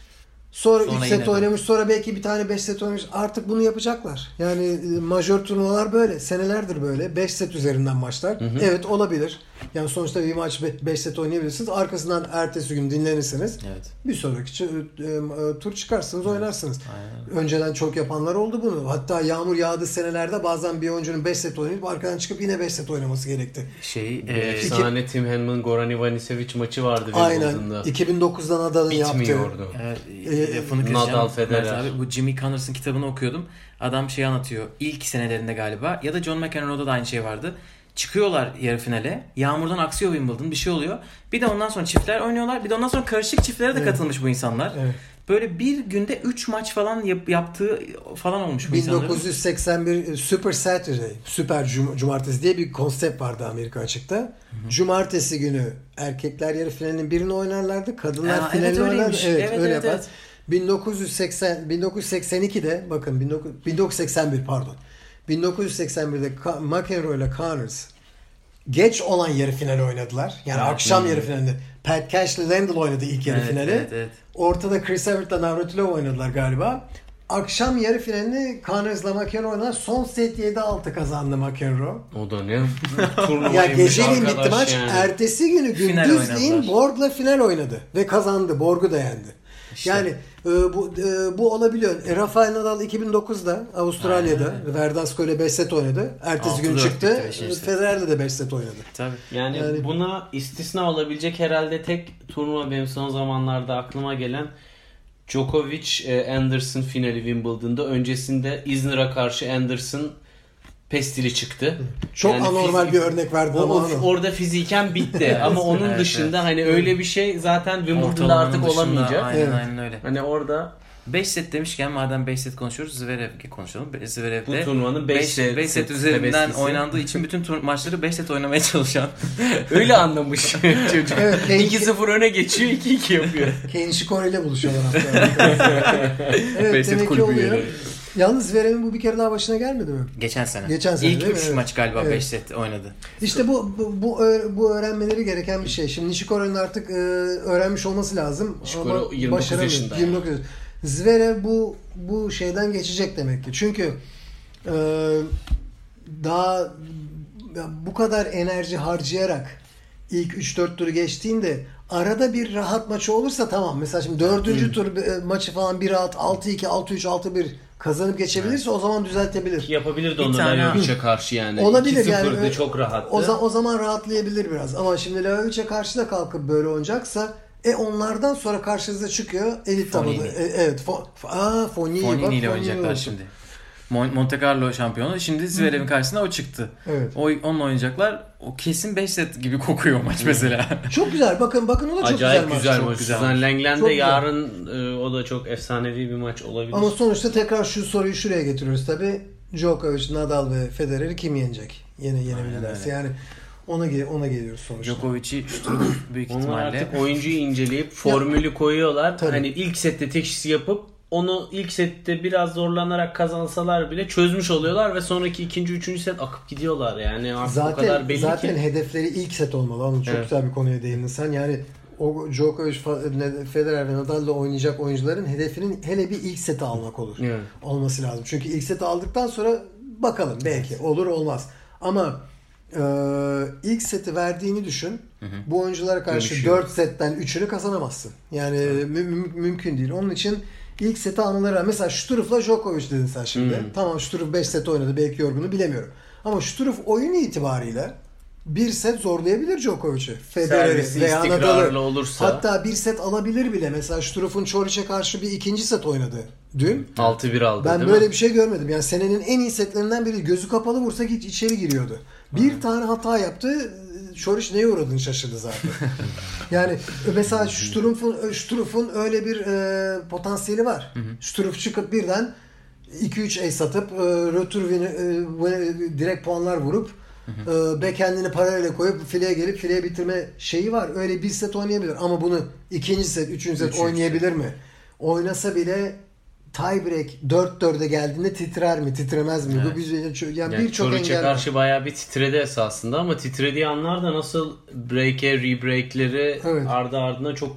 Sonra, Sonra 3 yine set de. oynamış. Sonra belki bir tane 5 set oynamış. Artık bunu yapacaklar. Yani e, majör turnuvalar böyle. Senelerdir böyle. 5 set üzerinden maçlar. Evet olabilir. Yani sonuçta bir maç 5 set oynayabilirsiniz. Arkasından ertesi gün dinlenirsiniz. Evet. Bir sonraki çı- e, e, tur çıkarsınız oynarsınız. Aynen. Önceden çok yapanlar oldu bunu. Hatta yağmur yağdığı senelerde bazen bir oyuncunun 5 set oynayıp arkadan çıkıp yine 5 set oynaması gerekti. Şey, e, Efsane Tim Henman Goran Ivanisevic maçı vardı Aynen. Wimbledon'da. 2009'da Nadal'ın yaptığı. Bitmiyordu. e, Ee, lafını. Nadal, Federer. Abi, bu Jimmy Connors'ın kitabını okuyordum. Adam şey anlatıyor. İlk senelerinde galiba ya da John McEnroe'da da aynı şey vardı. Çıkıyorlar yarı finale. Yağmurdan aksıyor Wimbledon. Bir şey oluyor. Bir de ondan sonra çiftler oynuyorlar. Bir de ondan sonra karışık çiftlere de Evet. katılmış bu insanlar. Evet. Böyle bir günde 3 maç falan yap- yaptığı falan olmuş bu insanların. 1981 e, Super Saturday, Süper Cum- Cumartesi diye bir konsept vardı Amerika açıkta. Cumartesi günü erkekler yarı finalinin birini oynarlardı, kadınlar Aa, finalini evet, oynarlardı. Evet, Evet, öyle evet, yapar. evet. 1980 1982'de bakın 19 1981 pardon. 1981'de Ka- McEnroe ile Connors geç olan yarı finali oynadılar. Yani Evet. akşam yarı finalinde. Pat Cashley Landell oynadı ilk yarı Evet, finali. evet, evet. Ortada Chris Everett'la Navratilova oynadılar galiba. Akşam yarı finalini Connors'la McEnroe oynadılar. Son set 7-6 kazandı McEnroe. O da ne [laughs] Ya geceliğin bitti maç. yani. Ertesi günü gündüzleyin. Borg'la final oynadı. Ve kazandı. Borg'u da yendi. İşte. Yani e, bu e, bu olabiliyor. E, Rafael Nadal 2009'da Avustralya'da Aynen Verdasco ile 5 set oynadı. Ertesi gün çıktı. Federer'le de 5 set oynadı. Tabii. Yani, Yani- buna istisna olabilecek herhalde tek turnuva benim son zamanlarda aklıma gelen Djokovic e, Anderson finali Wimbledon'da. Öncesinde Isner'a karşı Anderson pestili çıktı. Çok Yani anormal fizik- bir örnek verdi ama onu. orada fiziken bitti ama [laughs] onun Evet, dışında hani öyle bir şey zaten Wimbledon'da artık dışında, olamayacak. Aynen Evet. aynen öyle. Hani orada 5 set demişken madem 5 set konuşuyoruz Zverev'e konuşalım. Zverev bu turnuvanın 5 5 set, set, set üzerinden heveslisi. oynandığı için bütün tur maçları 5 set oynamaya çalışan. [laughs] öyle anlamış [laughs] çocuk. Evet, Kane- 2-0 öne geçiyor 2-2 yapıyor. Kane Shikori ile buluşuyorlar hatta. evet Beş set demek ki kulübü oluyor. üyeleri. Yalnız Zverev'in bu bir kere daha başına gelmedi mi? Geçen sene. Geçen sene İlk değil mi? 3 Evet. maç galiba 5 Evet. set oynadı. İşte bu bu bu, bu öğrenmeleri gereken bir şey. Şimdi Nishikori'nin artık e, öğrenmiş olması lazım. Nishikori ama 29 başaramıyor. yaşında 29 yaşında. Zverev bu bu şeyden geçecek demek ki. Çünkü e, daha ya bu kadar enerji harcayarak ilk 3-4 turu geçtiğinde arada bir rahat maçı olursa tamam. Mesela şimdi dördüncü tur e, maçı falan 1-6, 6-2, 6-3, 6-1 kazanıp geçebilirse o zaman düzeltebilir. Yapabilirdi onu tane- karşı yani. Olabilir 2-0'dı yani. çok rahattı. O, za- o zaman rahatlayabilir biraz. Ama şimdi Leovic'e karşı da kalkıp böyle oynayacaksa e onlardan sonra karşınıza çıkıyor elit Fonini. tabanı. E, evet. Fo, F- Aa Fonini. bak, Fonini ile oynayacaklar şimdi. Mon- Monte Carlo şampiyonu. Şimdi Zverev'in karşısına o çıktı. Evet. O, onunla oynayacaklar. O kesin 5 set gibi kokuyor maç mesela. Çok güzel. Bakın bakın o da çok Acayip güzel, güzel, maç. maç. güzel Suzan Lenglen Çok de güzel. yarın e, o da çok efsanevi bir maç olabilir. Ama sonuçta tekrar şu soruyu şuraya getiriyoruz tabi. Djokovic, Nadal ve Federer'i kim yenecek? Yine yenebilirlerse. Yani ona ona geliyoruz sonuçta. Djokovic'i büyük Onlar ihtimalle. artık oyuncuyu inceleyip formülü koyuyorlar. Tabii. Hani ilk sette teşhis yapıp onu ilk sette biraz zorlanarak kazansalar bile çözmüş oluyorlar ve sonraki ikinci, üçüncü set akıp gidiyorlar. Yani artık o Zaten kadar belli zaten ki. hedefleri ilk set olmalı. Ama çok Evet. güzel bir konuya değindin sen. Yani o Djokovic, Federer ve Nadal'la oynayacak oyuncuların hedefinin hele bir ilk seti almak olur. Evet. Olması lazım. Çünkü ilk seti aldıktan sonra bakalım belki olur olmaz. Ama e, ilk seti verdiğini düşün. Bu oyunculara karşı Dönüşüyor. 4 setten 3'ünü kazanamazsın. Yani mü- mü- mümkün değil. Onun için ilk seti almaları lazım. Mesela Struff'la Djokovic dedin sen şimdi. Tamam Struff 5 set oynadı. Belki yorgunu bilemiyorum. Ama Struff oyun itibariyle bir set zorlayabilir Djokovic'i. Federer'i veya Nadal'ı. olursa. Hatta bir set alabilir bile. Mesela Struff'un Çoriç'e karşı bir ikinci set oynadı dün. 6-1 aldı Ben böyle mi? bir şey görmedim. Yani senenin en iyi setlerinden biri. Gözü kapalı vursa hiç içeri giriyordu. Bir tane hata yaptı. Şoriş neye uğradığını şaşırdı zaten. [laughs] yani mesela Struff'un Struff'un öyle bir e, potansiyeli var. Struff çıkıp birden 2-3 ace atıp e, rötur win'i, e, direkt puanlar vurup e, backhand'ini paralele koyup fileye gelip fileye bitirme şeyi var. Öyle bir set oynayabilir ama bunu ikinci set, üçüncü set Üçüncü oynayabilir mi? Oynasa bile tiebreak 4-4'e geldiğinde titrer mi, titremez mi? Bu Evet. biz yani, Yani birçok engel karşı bayağı bir titredi esasında ama titrediği anlar da nasıl break'e, rebreak'leri Evet. ardı ardına çok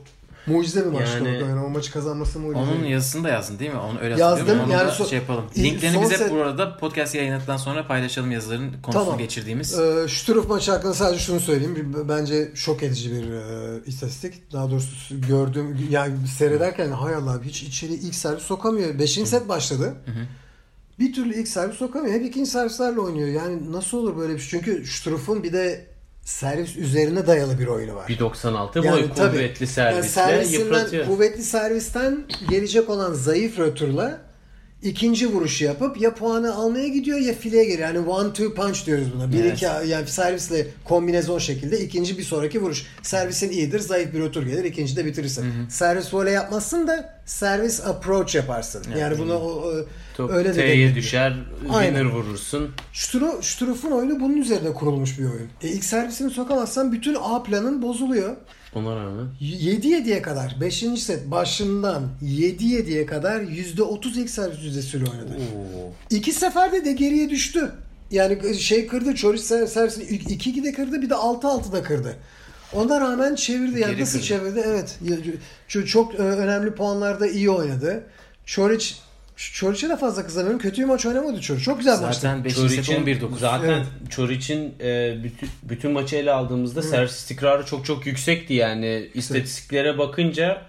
Mucize bir maçtı Yani-. Yani o maçı kazanması mucize. Onun yazısını da yazdın değil mi? Onu öyle Yazdım. Onu Yani so- şey yapalım. Linklerini son biz hep set- bu arada podcast yayınladıktan sonra paylaşalım yazıların konusunu Tamam. geçirdiğimiz. Ee, Struff maçı hakkında sadece şunu söyleyeyim. Bence şok edici bir e, istatistik. Daha doğrusu gördüğüm yani seyrederken hay Allah hiç içeri ilk servis sokamıyor. Beşinci set başladı. Bir türlü ilk servis sokamıyor. Hep ikinci servislerle oynuyor. Yani nasıl olur böyle bir şey? Çünkü Struff'un bir de servis üzerine dayalı bir oyunu var. 1.96 Yani boy tabii. kuvvetli Yani servisle servisinden, yıpratıyor. kuvvetli servisten gelecek olan zayıf röturla ikinci vuruşu yapıp ya puanı almaya gidiyor ya fileye geliyor. Yani one two punch diyoruz buna. Bir Evet. iki yani servisle kombinezon şekilde ikinci bir sonraki vuruş. Servisin iyidir zayıf bir rötur gelir ikinci de bitirirsin. Servis voley yapmazsın da servis approach yaparsın. Yani buna o, o- Top öyle de T'ye düşer, winner vurursun. Stru- Struff'un oyunu bunun üzerine kurulmuş bir oyun. E ilk servisini sokamazsan bütün A planın bozuluyor. Ona rağmen. 7-7'ye kadar 5. set başından 7-7'ye kadar %30 ilk servis yüzdesiyle oynadı. İki seferde de geriye düştü. Yani şey kırdı, Çoris ser- servisini 2-2'de kırdı bir de 6-6'da kırdı. Ona rağmen çevirdi. Yani Geri nasıl kırdı. çevirdi? Evet. Çok, önemli puanlarda iyi oynadı. Çoric Çoric'e de fazla kızamıyorum. Kötü bir maç oynamadı Çoric. Çok güzel maçtı. Zaten 5. set Çoriç'in 11-9. zaten Evet. Çoriç'in e, bütün, bütün maçı ele aldığımızda servis istikrarı çok çok yüksekti yani istatistiklere bakınca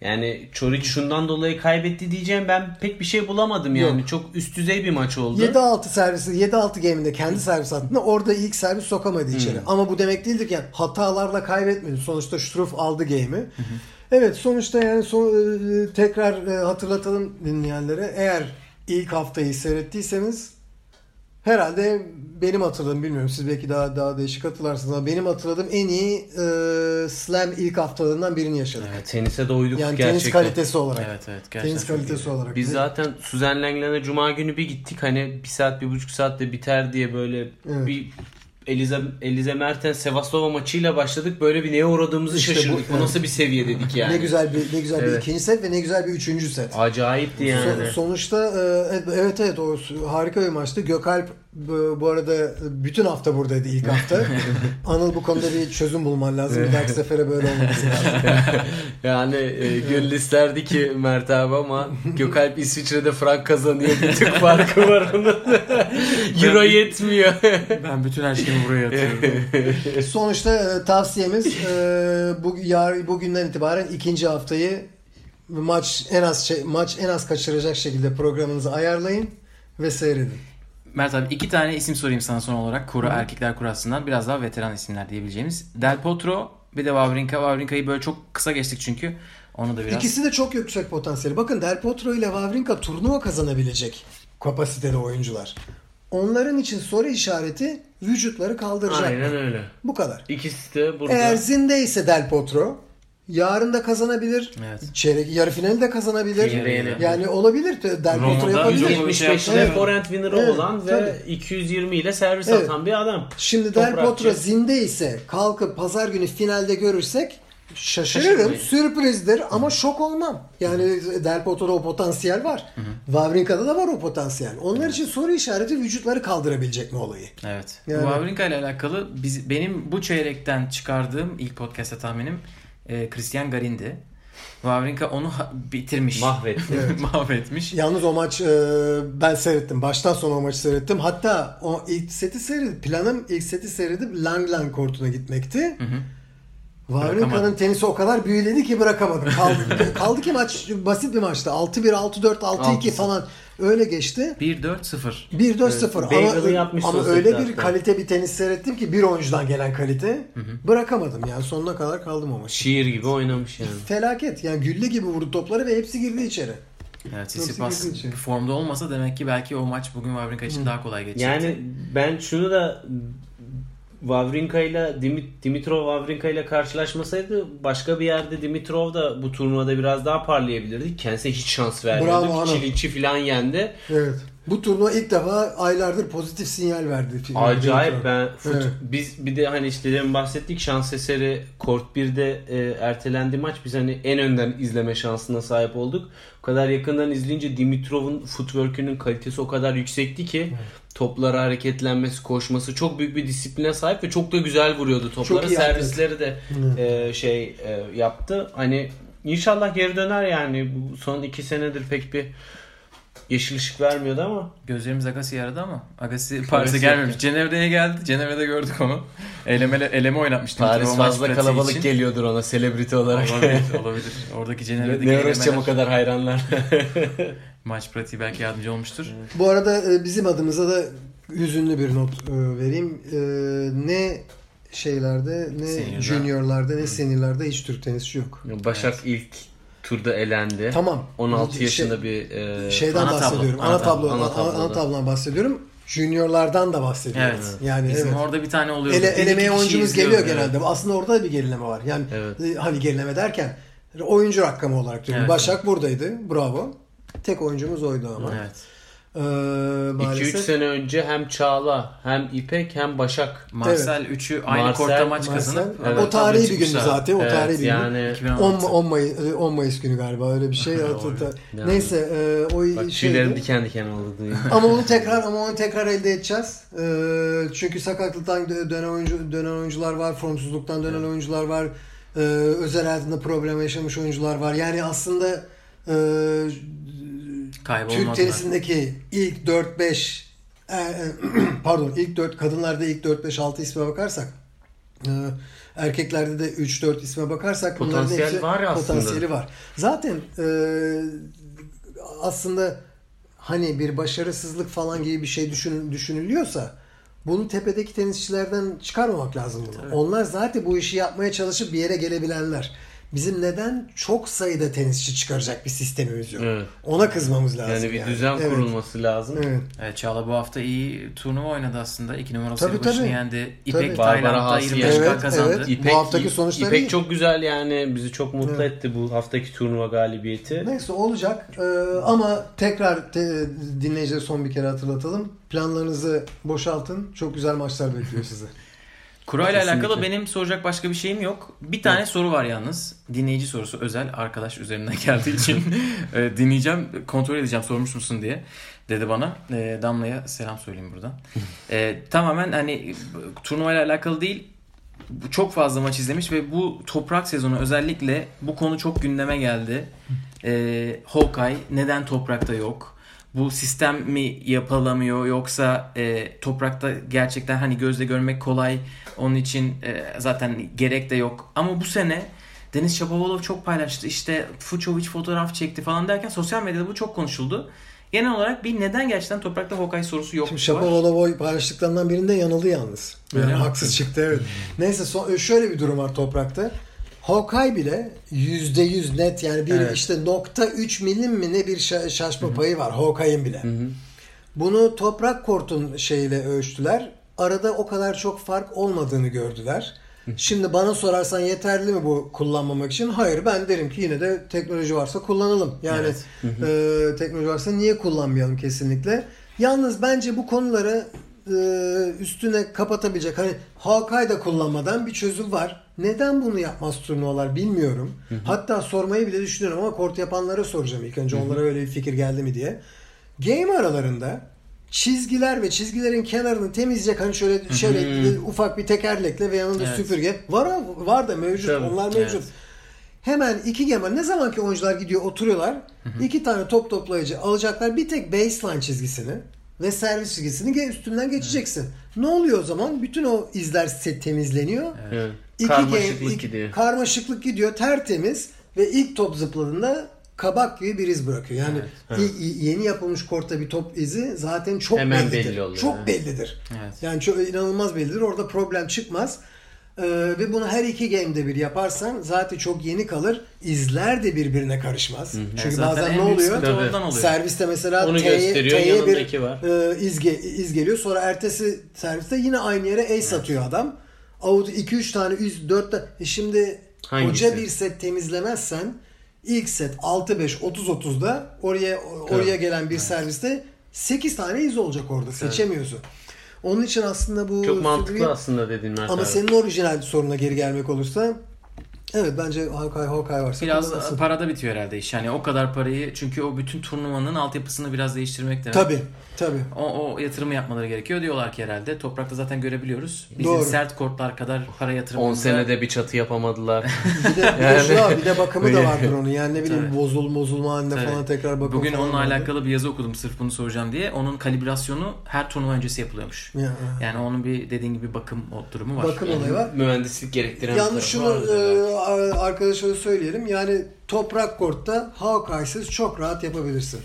yani Çoriç şundan dolayı kaybetti diyeceğim ben pek bir şey bulamadım yani Yok. çok üst düzey bir maç oldu. 7-6 servisi 7-6 game'inde kendi servis attığında orada ilk servis sokamadı içeri. Ama bu demek değildir ki yani hatalarla kaybetmedi. Sonuçta Struff aldı game'i. Evet sonuçta yani son, e, tekrar e, hatırlatalım dinleyenlere. Eğer ilk haftayı seyrettiyseniz herhalde benim hatırladığım bilmiyorum siz belki daha daha değişik hatırlarsınız ama benim hatırladığım en iyi e, slam ilk haftalarından birini yaşadık. Evet, tenise doyduk Yani gerçekten. tenis kalitesi olarak. Evet evet. Gerçekten Tenis kalitesi iyi. olarak. Biz zaten Suzan Lenglen'e Cuma günü bir gittik hani bir saat bir buçuk saatte biter diye böyle Evet. bir Elize, Elize Mertens Sevastova maçıyla başladık. Böyle bir neye uğradığımızı İşte bu- şaşırdık. Bu, evet. nasıl bir seviye dedik yani. Ne güzel bir ne güzel bir Evet. ikinci set ve ne güzel bir üçüncü set. Acayipti So- yani. sonuçta e, evet evet o harika bir maçtı. Gökalp Bu, bu arada bütün hafta buradaydı ilk hafta. [laughs] Anıl bu konuda bir çözüm bulman lazım. Bir dahaki sefere böyle olmaması lazım. [laughs] Yani e, gönül isterdi ki Mert abi ama Gökalp İsviçre'de frank kazanıyor. Bir tık farkı var onun. [laughs] Euro yetmiyor. Ben bütün her şeyimi buraya atıyorum. Sonuçta e, tavsiyemiz e, bu yar, bugünden itibaren ikinci haftayı maç en az şey, maç en az kaçıracak şekilde programınızı ayarlayın ve seyredin. Mert abi iki tane isim sorayım sana son olarak. Kura, erkekler kurasından biraz daha veteran isimler diyebileceğimiz. Del Potro bir de Wawrinka. Wawrinka'yı böyle çok kısa geçtik çünkü. Onu da biraz... İkisi de çok yüksek potansiyeli. Bakın Del Potro ile Wawrinka turnuva kazanabilecek kapasiteli oyuncular. Onların için soru işareti vücutları kaldıracak. Aynen öyle. Bu kadar. İkisi de burada. Eğer zinde ise Del Potro yarın da kazanabilir. Evet. Çeyrek yarı finali de kazanabilir. Çeyreğini. Yani olabilir. Del Potro Roma'da yapabilir. Djokovic şey 75'te yaptı. forehand winner'ı Evet, olan ve tabii. 220 ile servis Evet. atan bir adam. Şimdi Del. Potro zinde ise kalkıp pazar günü finalde görürsek şaşırırım. Şaşırmayın. Sürprizdir ama şok olmam. Yani Del Potro'da o potansiyel var. Wawrinka'da da var o potansiyel. Onlar için soru işareti vücutları kaldırabilecek mi olayı? Evet. Yani- Wawrinka ile alakalı biz, benim bu çeyrekten çıkardığım ilk podcast'ta tahminim e, Christian Garin'di. Wawrinka onu ha- bitirmiş. Mahvetti. [laughs] Mahvetmiş. Yalnız o maç e, ben seyrettim. Baştan sona o maçı seyrettim. Hatta o ilk seti seyredip planım ilk seti seyredip Lang Lang kortuna gitmekti. Wawrinka'nın Bırakamadım. tenisi o kadar büyüledi ki bırakamadım. Kaldı, [laughs] kaldı ki maç basit bir maçtı. 6-1, 6-4, 6-2 falan öyle geçti. 1-4-0. 1-4-0 ama, Bagel'ı yapmış ama son öyle bir hatta. kalite bir tenis seyrettim ki bir oyuncudan gelen kalite bırakamadım yani sonuna kadar kaldım o maç. Şiir gibi oynamış yani. Felaket yani gülle gibi vurdu topları ve hepsi girdi içeri. Evet, Tsitsipas formda olmasa demek ki belki o maç bugün Wawrinka için daha kolay geçecekti. Yani ben şunu da Wawrinka ile Dimit- Dimitrov Wawrinka ile karşılaşmasaydı başka bir yerde Dimitrov da bu turnuvada biraz daha parlayabilirdi. Kendisine hiç şans vermedi. Bravo, Anıl. Çiliçi falan yendi. Evet. Bu turnuva ilk defa aylardır pozitif sinyal verdi. Acayip ben fut- Evet. biz bir de hani işte demin bahsettik şans eseri Kort 1'de e, ertelendi maç. Biz hani en önden izleme şansına sahip olduk. O kadar yakından izleyince Dimitrov'un footwork'ünün kalitesi o kadar yüksekti ki toplara hareketlenmesi, koşması çok büyük bir disipline sahip ve çok da güzel vuruyordu toplara. Servisleri de e, şey e, yaptı. Hani inşallah geri döner yani. Bu son iki senedir pek bir yeşil ışık vermiyordu ama Gözlerimiz Agassi'yi aradı ama Agassi Paris'e gelmemiş. Cenevre'ye geldi. Cenevre'de gördük onu. Eleme, eleme oynatmıştım. Paris fazla kalabalık için. geliyordur ona selebriti olarak. Olabilir, [laughs] olabilir. Oradaki Cenevre'deki Ne uğraşacağım o kadar hayranlar. [laughs] maç pratiği belki yardımcı olmuştur. Bu arada e, bizim adımıza da hüzünlü bir not e, vereyim. E, Ne şeylerde ne Senior'da. juniorlarda ne seniorlarda hiç Türk tenisçi yok. Başak ilk turda elendi. Tamam. 16 Şey- yaşında bir e, Şeyden ana tablo, bahsediyorum. ana Ana, tablo, tablo, ana ana, tabloda. ana tablodan bahsediyorum. Juniorlardan da bahsediyorum. Evet. Yani Bizim evet. orada bir tane oluyor. Ele, elemeye oyuncumuz geliyor Evet. genelde. Aslında orada da bir gerileme var. Yani Evet. e, hani gerileme derken oyuncu rakamı olarak diyorum. Evet. Başak buradaydı. Bravo. Tek oyuncumuz oydu ama. Evet. Ee, 2-3 maalesef. sene önce hem Çağla hem İpek hem Başak. Marcel üçü aynı Marcel, kortta maç kazanıp Evet, o tarihi bir gündü zaten. O Evet, tarihi bir yani 2016. 10, 10, Mayıs, 10 Mayıs günü galiba öyle bir şey. [laughs] Yani. Neyse e, o bak şeydi. diken diken oldu. [laughs] Ama onu tekrar ama onu tekrar elde edeceğiz. Ee, çünkü sakatlıktan dö- dönen oyuncu dönen oyuncular var, formsuzluktan dönen oyuncular var. Ee, özel hayatında problem yaşamış oyuncular var. Yani aslında e, Türk Kaybolmadılar. tenisindeki ilk 4-5 e, e, [clears throat] pardon ilk 4 kadınlarda ilk 4-5 6 isme bakarsak e, erkeklerde de 3-4 isme bakarsak bunların Potansiyel hepsi var aslında. potansiyeli var. Zaten e, aslında hani bir başarısızlık falan gibi bir şey düşün, düşünülüyorsa bunu tepedeki tenisçilerden çıkarmamak lazım bunu. Onlar zaten bu işi yapmaya çalışıp bir yere gelebilenler. Bizim neden çok sayıda tenisçi çıkaracak bir sistemimiz yok. Evet. Ona kızmamız lazım. Yani bir düzen Evet. kurulması lazım. Evet. Evet Çağla bu hafta iyi turnuva oynadı aslında. İki numarası Tabii, başını tabii. yendi. İpek Tayland'da Haas 25 yendi. evet, kazandı. Evet. İpek, Bu haftaki sonuçları İpek iyi. çok güzel yani bizi çok mutlu Evet. etti bu haftaki turnuva galibiyeti. Neyse olacak. Ee, ama tekrar te, dinleyicilere son bir kere hatırlatalım. Planlarınızı boşaltın. Çok güzel maçlar bekliyor sizi. [laughs] Kurayla alakalı benim soracak başka bir şeyim yok. Bir tane soru var yalnız. Dinleyici sorusu özel arkadaş üzerinden [laughs] geldiği için e, dinleyeceğim, kontrol edeceğim sormuş musun diye dedi bana. E, Damla'ya selam söyleyeyim buradan. [laughs] E, tamamen hani turnuvayla alakalı değil. Çok fazla maç izlemiş ve bu toprak sezonu özellikle bu konu çok gündeme geldi. E, Hawkeye neden toprakta yok? Bu sistem mi yapılamıyor yoksa e, toprakta gerçekten hani gözle görmek kolay onun için e, zaten gerek de yok. Ama bu sene Deniz Shapovalov çok paylaştı. İşte Fucovic fotoğraf çekti falan derken sosyal medyada bu çok konuşuldu. Genel olarak bir neden gerçekten toprakta Hawkeye sorusu yok. Şimdi var. Shapovalov paylaştıklarından birinde yanıldı yalnız. Öyle Yani mi? haksız çıktı evet. Neyse son, şöyle bir durum var toprakta. Hawkeye bile %100 net yani bir Evet. işte nokta 3 milim mi ne bir şa- şaşma payı var Hawkeye'in bile. Bunu toprak kortun şeyiyle ölçtüler. Arada o kadar çok fark olmadığını gördüler. Şimdi bana sorarsan yeterli mi bu kullanmamak için? Hayır ben derim ki yine de teknoloji varsa kullanalım. Yani e, teknoloji varsa niye kullanmayalım kesinlikle. Yalnız bence bu konuları e, üstüne kapatabilecek hani Hawkeye da kullanmadan bir çözüm var. Neden bunu yapmaz turnuvalar bilmiyorum. Hatta sormayı bile düşünüyorum ama kort yapanlara soracağım ilk önce onlara öyle bir fikir geldi mi diye. Game aralarında çizgiler ve çizgilerin kenarını temizleyecek hani şöyle şöyle ufak bir tekerlekle ve yanında Evet. süpürge var var da mevcut. Tabii. Onlar mevcut. Evet. Hemen iki game ne zaman ki oyuncular gidiyor oturuyorlar. iki tane top toplayıcı alacaklar. Bir tek baseline çizgisini ve servis çizgisini üstünden geçeceksin. Ne oluyor o zaman? Bütün o izler set temizleniyor. Evet. İki Karmaşıklık game- iki- gidiyor. Karmaşıklık gidiyor tertemiz ve ilk top zıpladığında kabak gibi bir iz bırakıyor. Yani ilk- i- yeni yapılmış kortta bir top izi zaten çok Hemen bellidir. belli oluyor, Çok evet. bellidir. Evet. Yani çok inanılmaz bellidir. Orada problem çıkmaz. Ee, ve bunu her iki game'de bir yaparsan zaten çok yeni kalır. İzler de birbirine karışmaz. Çünkü Evet, zaten bazen en ne oluyor? oluyor. Serviste mesela Onu T'ye, bir yanındaki var. e, iz, ge- iz geliyor. Sonra ertesi serviste yine aynı yere ace atıyor adam. Out 2-3 tane, 4 tane. E şimdi Hangisi? hoca bir set temizlemezsen ilk set 6-5, 30-30'da oraya oraya gelen bir serviste 8 tane iz olacak orada. Seçemiyorsun. Onun için aslında bu Çok mantıklı bir- aslında dediğin Mert ama abi. senin orijinal soruna geri gelmek olursa evet bence Hawkeye, Hawkeye varsa Biraz kullanılsın. parada bitiyor herhalde iş. Yani o kadar parayı çünkü o bütün turnuvanın altyapısını biraz değiştirmek demek. Tabii. Tabii. O, o yatırımı yapmaları gerekiyor diyorlar ki herhalde. Toprakta zaten görebiliyoruz. Bizim Doğru. sert kortlar kadar para 10 yatırımımıza... senede bir çatı yapamadılar. Bir de, [laughs] bir de, şu var, bir de bakımı da vardır onun. Yani ne bileyim Tabii. bozul bozulma halinde Tabii. falan tekrar bakım Bugün falan onunla vardır. alakalı bir yazı okudum sırf bunu soracağım diye. Onun kalibrasyonu her turnuva öncesi yapılıyormuş. Ya, Yani onun bir dediğin gibi bakım o durumu var. bakım olayı var. Mühendislik gerektiren bir Yalnız şunu e, arkadaşlara söyleyelim. Yani toprak kortta Hawkeye'siz çok rahat yapabilirsin.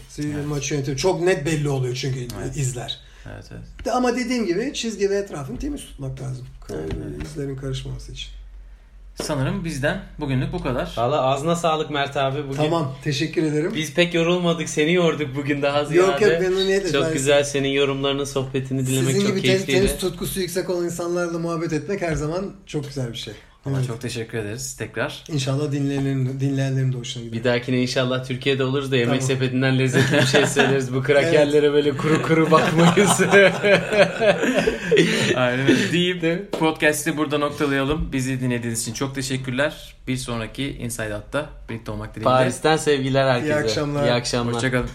Maçı yönetimi çok net belli oluyor çünkü izler. Evet evet. De- Ama dediğim gibi çizgi ve etrafını temiz tutmak lazım. E, İzlerin karışmaması için. Sanırım bizden bugünlük bu kadar. Valla ağzına sağlık Mert abi. Bugün Tamam. Teşekkür ederim. Biz pek yorulmadık. Seni yorduk bugün daha ziyade. Yok yok memnuniyetle. Çok Ben- güzel senin yorumlarını, sohbetini dinlemek Sizin çok gibi te- keyifliydi. tenis tutkusu yüksek olan insanlarla muhabbet etmek her zaman çok güzel bir şey. Ama Evet. çok teşekkür ederiz tekrar. İnşallah dinleyenlerin, dinleyenlerin de hoşuna gider. Bir dahakine inşallah Türkiye'de oluruz da yemek Tamam. sepetinden lezzetli bir şey söyleriz. Bu krakerlere böyle kuru kuru bakmayız. [laughs] Aynen öyle. deyip podcast'i burada noktalayalım. Bizi dinlediğiniz için çok teşekkürler. Bir sonraki Inside Out'ta birlikte olmak dileğiyle. Paris'ten sevgiler herkese. İyi akşamlar. İyi akşamlar. Hoşçakalın.